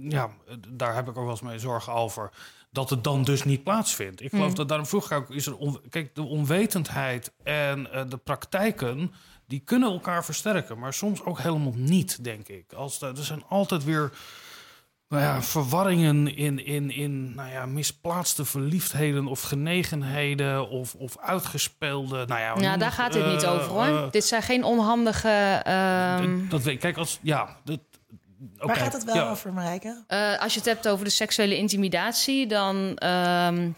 Ja, daar heb ik ook wel eens mee zorgen over. Dat het dan dus niet plaatsvindt. Ik geloof dat daarom vroeg ik ook. Is er on- kijk, de onwetendheid en eh, de praktijken die kunnen elkaar versterken, maar soms ook helemaal niet, denk ik. Als de, er zijn altijd weer nou ja, verwarringen in, in, in nou ja, misplaatste verliefdheden of genegenheden of, of uitgespeelde. Nou ja, Ja, noem daar het, gaat dit niet eh, over hoor. eh, dit zijn geen onhandige. ehm, dat weet ik. Kijk, als ja, dat, Waar gaat het wel ja. over, Marijke? Eh, als je het hebt over de seksuele intimidatie, dan ehm,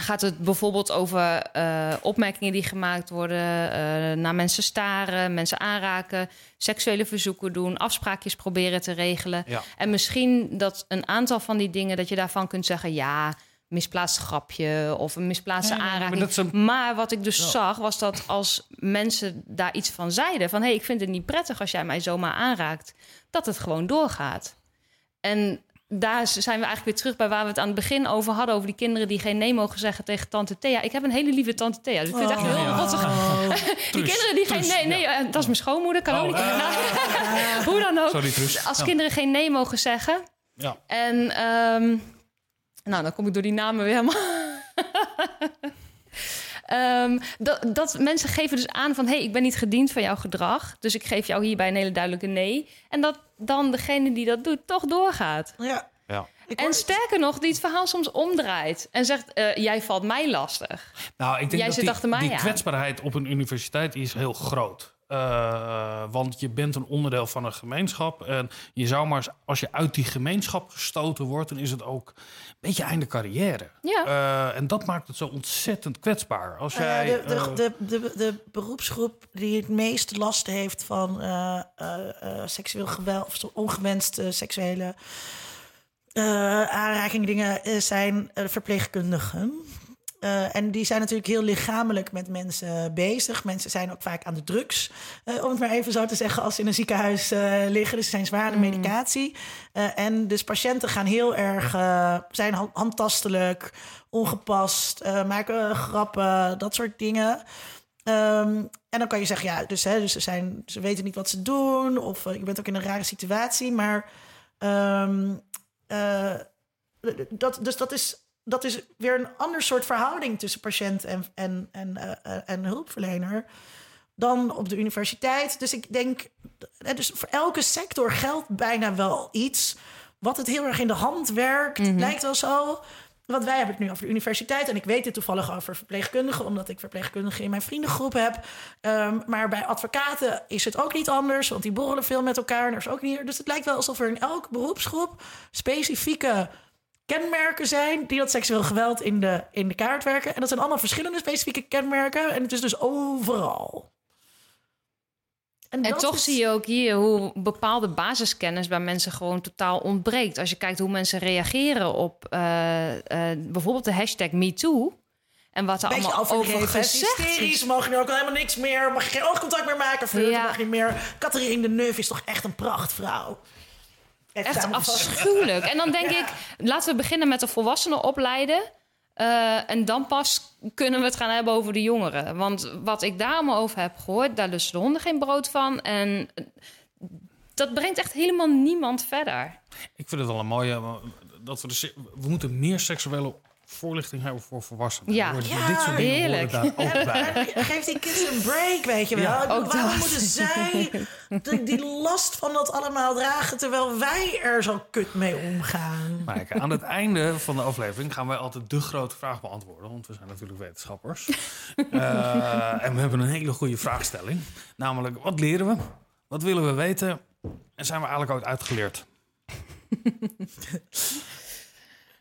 gaat het bijvoorbeeld over eh, opmerkingen die gemaakt worden, eh, naar mensen staren, mensen aanraken, seksuele verzoeken doen, afspraakjes proberen te regelen. Ja. En misschien dat een aantal van die dingen, dat je daarvan kunt zeggen, ja, misplaatst grapje of een misplaatste Nee, nee, nee, maar aanraking. een- Maar wat ik dus Ja. zag, was dat als mensen daar iets van zeiden... van hé, hey, ik vind het niet prettig als jij mij zomaar aanraakt... dat het gewoon doorgaat. En daar zijn we eigenlijk weer terug bij waar we het aan het begin over hadden... over die kinderen die geen nee mogen zeggen tegen tante Thea. Ik heb een hele lieve tante Thea, dus ik vind het echt Oh. heel Ja. rottig. Die Truus, kinderen die geen nee... nee ja. eh, dat is mijn schoonmoeder, kan Oh, ook niet. eh. Nou, hoe dan ook. Sorry. Als Ja. kinderen geen nee mogen zeggen... Ja. En ehm, nou, dan kom ik door die namen weer helemaal. Ehm, dat, dat mensen geven dus aan van... hé, hey, ik ben niet gediend van jouw gedrag... dus ik geef jou hierbij een hele duidelijke nee. En dat dan degene die dat doet toch doorgaat. Ja. Ja. En sterker nog, die het verhaal soms omdraait... en zegt, eh, jij valt mij lastig. Nou, ik denk Jij dat zit die, achter mij die aan. kwetsbaarheid op een universiteit is heel groot. Eh, want je bent een onderdeel van een gemeenschap. En je zou maar, eens- als je uit die gemeenschap gestoten wordt, dan is het ook beetje einde carrière. Ja. Eh, en dat maakt het zo ontzettend kwetsbaar. Als Nou jij. de, de, eh, de, de, de beroepsgroep die het meest last heeft van eh, eh, eh, seksueel geweld of ongewenste seksuele eh aanrakingen, dingen, zijn verpleegkundigen. Eh, en die zijn natuurlijk heel lichamelijk met mensen bezig. Mensen zijn ook vaak aan de drugs, eh, om het maar even zo te zeggen, als ze in een ziekenhuis eh, liggen. Dus ze zijn zware medicatie. Eh, en dus patiënten gaan heel erg, eh, zijn hand- handtastelijk, ongepast, eh, maken grappen, dat soort dingen. Ehm, en dan kan je zeggen, ja, dus, hè, dus ze, zijn, ze weten niet wat ze doen, of eh, je bent ook in een rare situatie. Maar ehm, eh, dat, dus dat is, dat is weer een ander soort verhouding tussen patiënt en, en, en, eh, eh, en hulpverlener dan op de universiteit. Dus ik denk, eh, dus voor elke sector geldt bijna wel iets wat het heel erg in de hand werkt. Mhm. Lijkt wel zo. Want wij hebben het nu over de universiteit. En ik weet dit toevallig over verpleegkundigen, omdat ik verpleegkundigen in mijn vriendengroep heb. Ehm, maar bij advocaten is het ook niet anders, want die borrelen veel met elkaar. En er is ook niet. Dus het lijkt wel alsof er in elke beroepsgroep specifieke kenmerken zijn die dat seksueel geweld in de, in de kaart werken. En dat zijn allemaal verschillende specifieke kenmerken. En het is dus overal. En toch is- zie je ook hier hoe bepaalde basiskennis bij mensen gewoon totaal ontbreekt. Als je kijkt hoe mensen reageren op eh, eh, bijvoorbeeld de hashtag MeToo. En wat er Beetje allemaal over gezegd hysterisch. is. Mogen nu ook al helemaal niks meer. Mag je geen oogcontact meer maken. Flirten Ja. mag niet meer. Catherine de Neuf is toch echt een prachtvrouw. Echt afschuwelijk. En dan denk Ja. ik, laten we beginnen met de volwassenen opleiden. Eh, en dan pas kunnen we het gaan hebben over de jongeren. Want wat ik daar allemaal over heb gehoord, daar lusten de honden geen brood van. En dat brengt echt helemaal niemand verder. Ik vind het wel een mooie. eh, Dat we, de, se- we moeten meer seksuele voorlichting hebben voor volwassenen. Ja. Ja, dit soort dingen heerlijk. horen daar ook bij. Geef die kids een break, weet je wel. Ja, ook Waarom dat. moeten zij die, die last van dat allemaal dragen... terwijl wij er zo kut mee omgaan? Maaike, aan het einde van de aflevering gaan wij altijd de grote vraag beantwoorden. Want we zijn natuurlijk wetenschappers. Eh, en we hebben een hele goede vraagstelling. Namelijk, wat leren we? Wat willen we weten? En zijn we eigenlijk ooit uitgeleerd?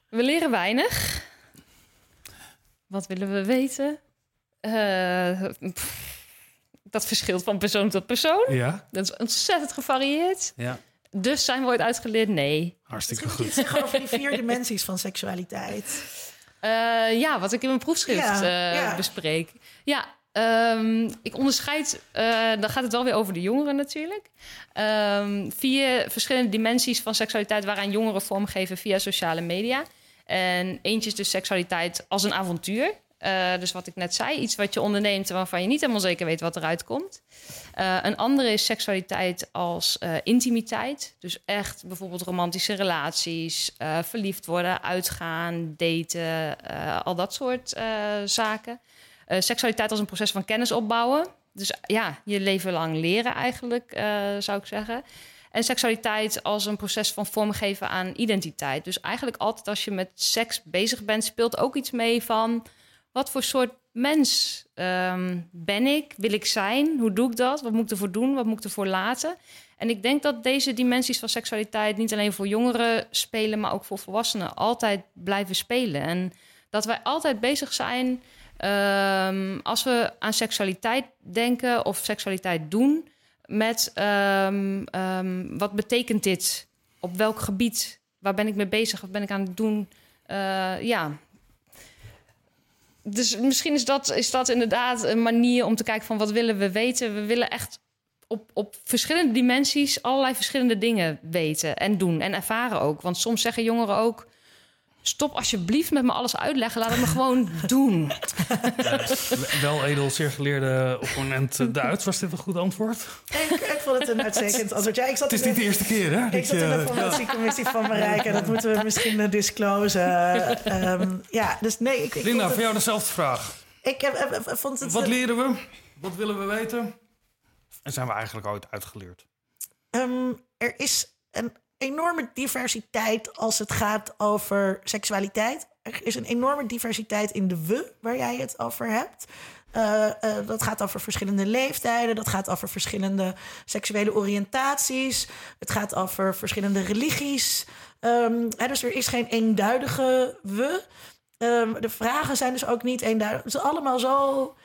We leren weinig. Wat willen we weten? Eh, pff, dat verschilt van persoon tot persoon. Ja? Dat is ontzettend gevarieerd. Ja, Dus zijn we ooit uitgeleerd? Nee. hartstikke je goed. iets over die vier dimensies van seksualiteit. Eh, ja, wat ik in mijn proefschrift Ja, eh, ja. bespreek. Ja, ehm, ik onderscheid, eh, dan gaat het wel weer over de jongeren natuurlijk. Ehm, vier verschillende dimensies van seksualiteit waaraan jongeren vormgeven via sociale media. En eentje is dus seksualiteit als een avontuur. Eh, dus wat ik net zei, iets wat je onderneemt waarvan je niet helemaal zeker weet wat eruit komt. Eh, een andere is seksualiteit als eh, intimiteit. Dus echt bijvoorbeeld romantische relaties, verliefd worden, uitgaan, daten, al dat soort zaken. Seksualiteit als een proces van kennis opbouwen. Dus ja, je leven lang leren eigenlijk, zou ik zeggen. En seksualiteit als een proces van vormgeven aan identiteit. Dus eigenlijk altijd als je met seks bezig bent, speelt ook iets mee van wat voor soort mens ehm, ben ik? Wil ik zijn? Hoe doe ik dat? Wat moet ik ervoor doen? Wat moet ik ervoor laten? En ik denk dat deze dimensies van seksualiteit niet alleen voor jongeren spelen, maar ook voor volwassenen altijd blijven spelen. En dat wij altijd bezig zijn ehm, als we aan seksualiteit denken of seksualiteit doen, met ehm, ehm, wat betekent dit? Op welk gebied? Waar ben ik mee bezig? Wat ben ik aan het doen? Uh, ja. Dus misschien is dat, is dat inderdaad een manier om te kijken van wat willen we weten. We willen echt op, op verschillende dimensies allerlei verschillende dingen weten en doen en ervaren ook. Want soms zeggen jongeren ook stop alsjeblieft met me alles uitleggen. Laat het me gewoon doen. wel edel, zeer geleerde opponent Duits. Was dit een goed antwoord? Ik, ik vond het een uitstekend antwoord. Ja, ik zat het is niet de, eerste keer, hè? Ik zat in de formatiecommissie van Marijke. Dat moeten we misschien uh, disclosen. Um, ja, dus nee. Ik, ik Linda, voor jou dezelfde vraag. Ik heb, vond het... Wat leren we? Wat willen we weten? En zijn we eigenlijk ooit uitgeleerd? Um, er is een enorme diversiteit als het gaat over seksualiteit. Er is een enorme diversiteit in de we waar jij het over hebt. Uh, uh, dat gaat over verschillende leeftijden, dat gaat over verschillende seksuele oriëntaties, het gaat over verschillende religies. Um, hè, dus er is geen eenduidige we. Um, de vragen zijn dus ook niet eenduidig. Het is allemaal zo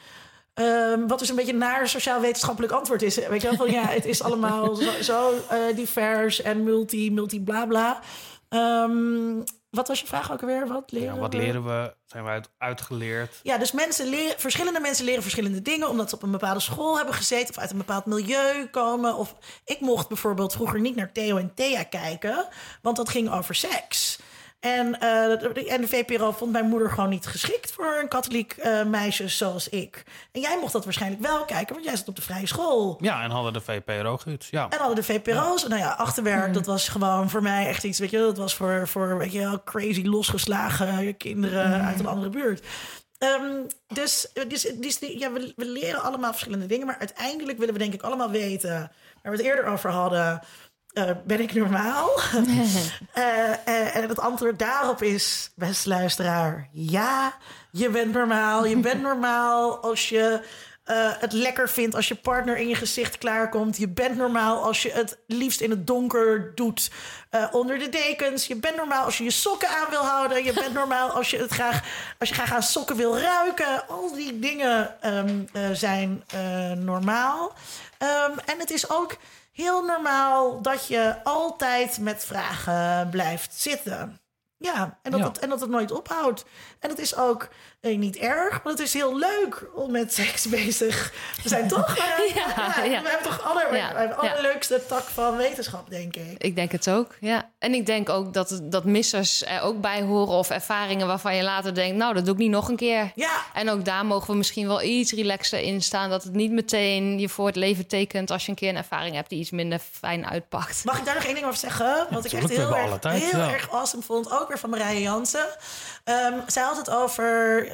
Um, wat dus een beetje naar sociaal-wetenschappelijk antwoord is. Weet je wel, van ja, het is allemaal zo, zo uh, divers en multi, multi bla bla. Um, wat was je vraag ook alweer? Wat leren ja, wat we? leren we? Zijn we uit, uitgeleerd? Ja, dus mensen leren, verschillende mensen leren verschillende dingen... omdat ze op een bepaalde school hebben gezeten... of uit een bepaald milieu komen. Of ik mocht bijvoorbeeld vroeger niet naar Theo en Thea kijken... want dat ging over seks. En, uh, en de VPRO vond mijn moeder gewoon niet geschikt voor een katholiek uh, meisje zoals ik. En jij mocht dat waarschijnlijk wel kijken, want jij zat op de vrije school. Ja, en hadden de VPRO goed. Ja. En hadden de VPRO's. Ja. Nou ja, achterwerk, mm. dat was gewoon voor mij echt iets, weet je, dat was voor, voor weet je wel, crazy losgeslagen kinderen mm. uit een andere buurt. Um, dus dus, dus ja, we, we leren allemaal verschillende dingen, maar uiteindelijk willen we denk ik allemaal weten, waar we het eerder over hadden. Uh, ben ik normaal? uh, uh, en het antwoord daarop is, beste luisteraar, ja, je bent normaal. Je bent normaal als je het lekker vindt als je partner in je gezicht klaarkomt. Je bent normaal als je het liefst in het donker doet onder de dekens. Je bent normaal als je je sokken aan wil houden. Je bent normaal als je, het graag, als je graag aan sokken wil ruiken. Al die dingen um, zijn normaal. Um, en het is ook heel normaal dat je altijd met vragen blijft zitten. Ja, en dat, Het, en dat het nooit ophoudt. En dat is ook eh, niet erg, maar het is heel leuk om met seks bezig te zijn, toch? ja, ja, We hebben toch alle, ja, de allerleukste tak van wetenschap, denk ik. Ik denk het ook, ja. En ik denk ook dat, dat missers er ook bij horen... of ervaringen waarvan je later denkt... nou, dat doe ik niet nog een keer. Ja. En ook daar mogen we misschien wel iets relaxer in staan... dat het niet meteen je voor het leven tekent... als je een keer een ervaring hebt die iets minder fijn uitpakt. Mag ik daar nog één ding over zeggen? Wat ik echt heel, erg, tijd, heel erg awesome vond, ook weer van Marije Jansen... Um, zij het over.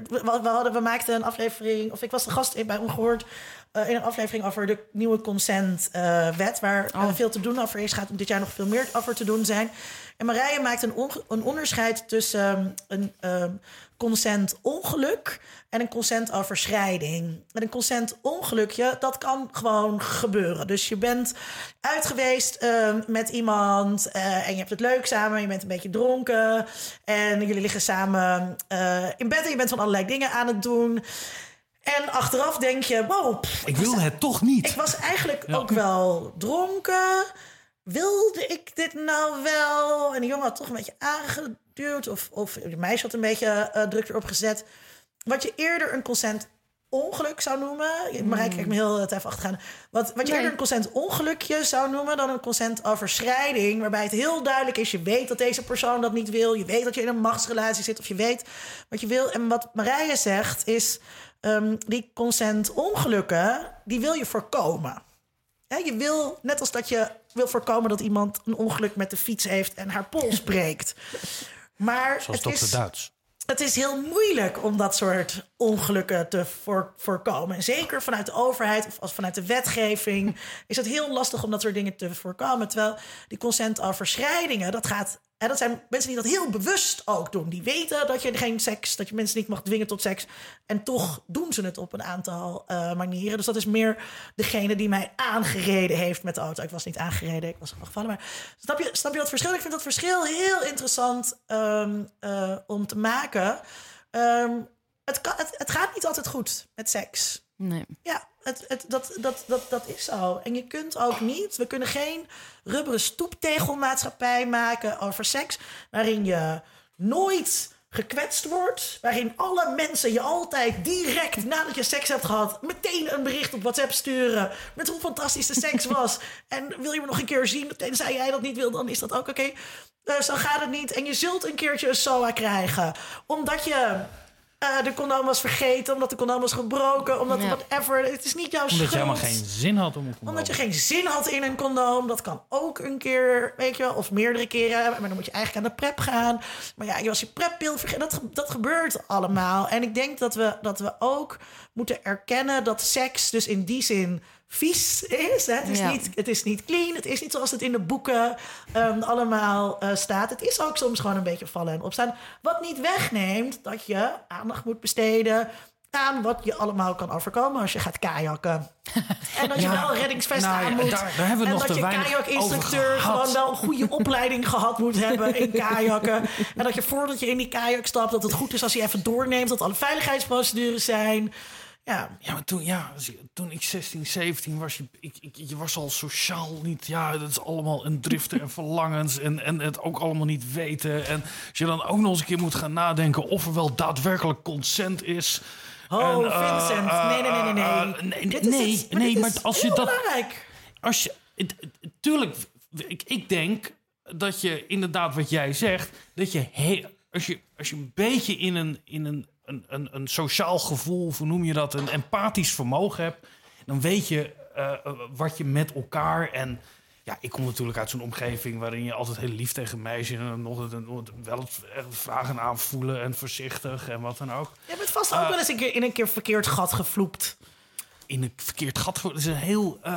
We, hadden, we maakten een aflevering. Of ik was de gast bij Ongehoord. Uh, in een aflevering over de nieuwe consentwet. Uh, waar oh. veel te doen over is. Gaat dit jaar nog veel meer over te doen zijn. En Marije maakt een, on, een onderscheid tussen um, een um, consent-ongeluk en een consent-overschrijding. En een consent-ongelukje, dat kan gewoon gebeuren. Dus je bent uit geweest uh, met iemand uh, en je hebt het leuk samen. Je bent een beetje dronken en jullie liggen samen uh, in bed en je bent van allerlei dingen aan het doen. En achteraf denk je, wow. Pff, ik wil het toch niet. Ik was eigenlijk ja. ook wel dronken wilde ik dit nou wel? En de jongen had toch een beetje aangeduwd. Of, of de meisje had een beetje uh, druk erop gezet. Wat je eerder een consent ongeluk zou noemen. Mm. Marijke, kijk me heel het even achtergaan. Wat, wat je nee. eerder een consent ongelukje zou noemen dan een consent overschrijding. Waarbij het heel duidelijk is: je weet dat deze persoon dat niet wil. Je weet dat je in een machtsrelatie zit. Of je weet wat je wil. En wat Marije zegt is: um, die consent ongelukken, die wil je voorkomen. He, je wil, net als dat je wil voorkomen dat iemand een ongeluk met de fiets heeft en haar pols breekt. Maar Zoals het is, Duits. het is heel moeilijk om dat soort ongelukken te voor, voorkomen. En zeker vanuit de overheid of als vanuit de wetgeving is het heel lastig om dat soort dingen te voorkomen. Terwijl die consentoverschrijdingen, dat gaat. En dat zijn mensen die dat heel bewust ook doen. Die weten dat je geen seks, dat je mensen niet mag dwingen tot seks. En toch doen ze het op een aantal uh, manieren. Dus dat is meer degene die mij aangereden heeft met de auto. Ik was niet aangereden, ik was gevallen. Maar snap je, snap je dat verschil? Ik vind dat verschil heel interessant um, uh, om te maken. Um, het, kan, het, het, gaat niet altijd goed met seks. Nee. Ja, het, het, dat, dat, dat, dat is zo. En je kunt ook niet, we kunnen geen rubberen stoeptegelmaatschappij maken over seks, waarin je nooit gekwetst wordt. Waarin alle mensen je altijd direct nadat je seks hebt gehad... meteen een bericht op WhatsApp sturen... met hoe fantastisch de seks was. en wil je me nog een keer zien? Tenzij jij dat niet wil, dan is dat ook oké. Uh, zo gaat het niet. En je zult een keertje een SOA krijgen. Omdat je uh, de condoom was vergeten, omdat de condoom was gebroken, omdat ja. whatever. Het is niet jouw omdat schuld. Omdat je helemaal geen zin had om een condoom. Omdat je geen zin had in een condoom. Dat kan ook een keer, weet je wel, of meerdere keren. Maar dan moet je eigenlijk aan de prep gaan. Maar ja, je was je preppil vergeten. Dat, dat gebeurt allemaal. En ik denk dat we, dat we ook moeten erkennen dat seks dus in die zin vies is. Hè? Het, is Ja. niet, het is niet clean. Het is niet zoals het in de boeken ehm, allemaal eh, staat. Het is ook soms gewoon een beetje vallen en opstaan. Wat niet wegneemt dat je aandacht moet besteden aan wat je allemaal kan overkomen als je gaat kajakken. En dat je Ja, wel reddingsvest nou aan moet. daar- daar hebben we en nog dat je kajakinstructeur gewoon wel een goede opleiding gehad moet hebben in kajakken. En dat je voordat je in die kajak stapt, dat het goed is als je even doorneemt dat alle veiligheidsprocedures zijn. Ja, Ja, maar toen, ja, toen ik 16, 17 was, je, ik, ik, je was al sociaal niet. Ja, dat is allemaal een driften en verlangens en, en het ook allemaal niet weten. En als je dan ook nog eens een keer moet gaan nadenken of er wel daadwerkelijk consent is. Oh, En, eh, Vincent. eh, Nee, nee, nee, nee, nee. eh, nee, Dit is nee, het- maar nee, dit maar is als je dat. belangrijk. Als je, tuurlijk, ik, ik denk dat je inderdaad wat jij zegt, dat je, he- als je als je een beetje in een, in een, een, een, een sociaal gevoel, hoe noem je dat, een empathisch vermogen hebt, dan weet je eh, eh, wat je met elkaar en ja, ik kom natuurlijk uit zo'n omgeving waarin je altijd heel lief tegen meisjes en nog, wel het vragen aanvoelen en voorzichtig en wat dan ook. Je bent vast ook Ah. wel eens een keer in een keer verkeerd gat gevloept. In een verkeerd gat, dat is een heel. eh,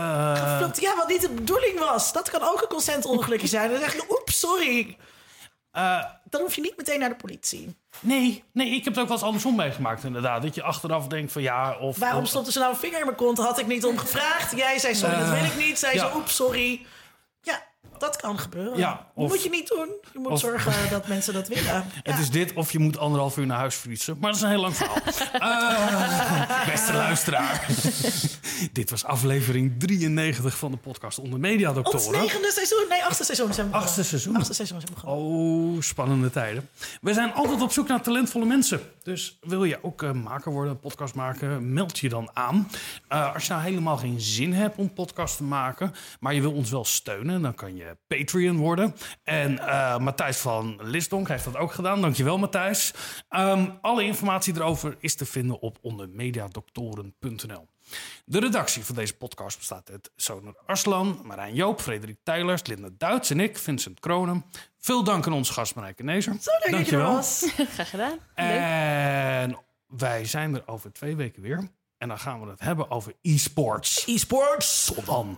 ja, wat niet de bedoeling was. Dat kan ook een consentongelukje zijn. Dan zeg je, oeps, sorry. Eh, Dan hoef je niet meteen naar de politie. Nee, nee, ik heb het ook wel eens andersom meegemaakt inderdaad. Dat je achteraf denkt van ja, of... Waarom er zo nou een vinger in mijn kont? Had ik niet om gevraagd. Jij zei, sorry, dat wil ik niet. Zei ja. ze, oeps, sorry. Dat kan gebeuren. Ja, of- moet je niet doen. Je moet of- zorgen dat mensen dat willen. Het is dit of je moet anderhalf uur naar huis fietsen. Maar dat is een heel lang verhaal. Eh, beste luisteraar. dit was aflevering 93 van de podcast Onder Ons Mediadoktoren. negende seizoen. Nee, achtste seizoen zijn we begonnen. Achtste seizoen. Achtste seizoen zijn we begonnen. Oh, spannende tijden. We zijn altijd op zoek naar talentvolle mensen. Dus wil je ook eh, maker worden, podcast maken, meld je dan aan. Eh, als je nou helemaal geen zin hebt om podcast te maken, maar je wil ons wel steunen, dan kan je Patreon worden. En eh, Matthijs van Lisdonk heeft dat ook gedaan. Dankjewel, Matthijs. Ehm, alle informatie erover is te vinden op ondermediadoktoren.nl. De redactie van deze podcast bestaat uit Soner Arslan, Marijn Joop, Frederik Tijlers, Linda Duits en ik, Vincent Kronen. Veel dank aan onze gast Marijke Nezer. Zo leuk dat je er was. Graag gedaan. Leuk. En wij zijn er over twee weken weer. En dan gaan we het hebben over e-sports. E-sports. Tot dan.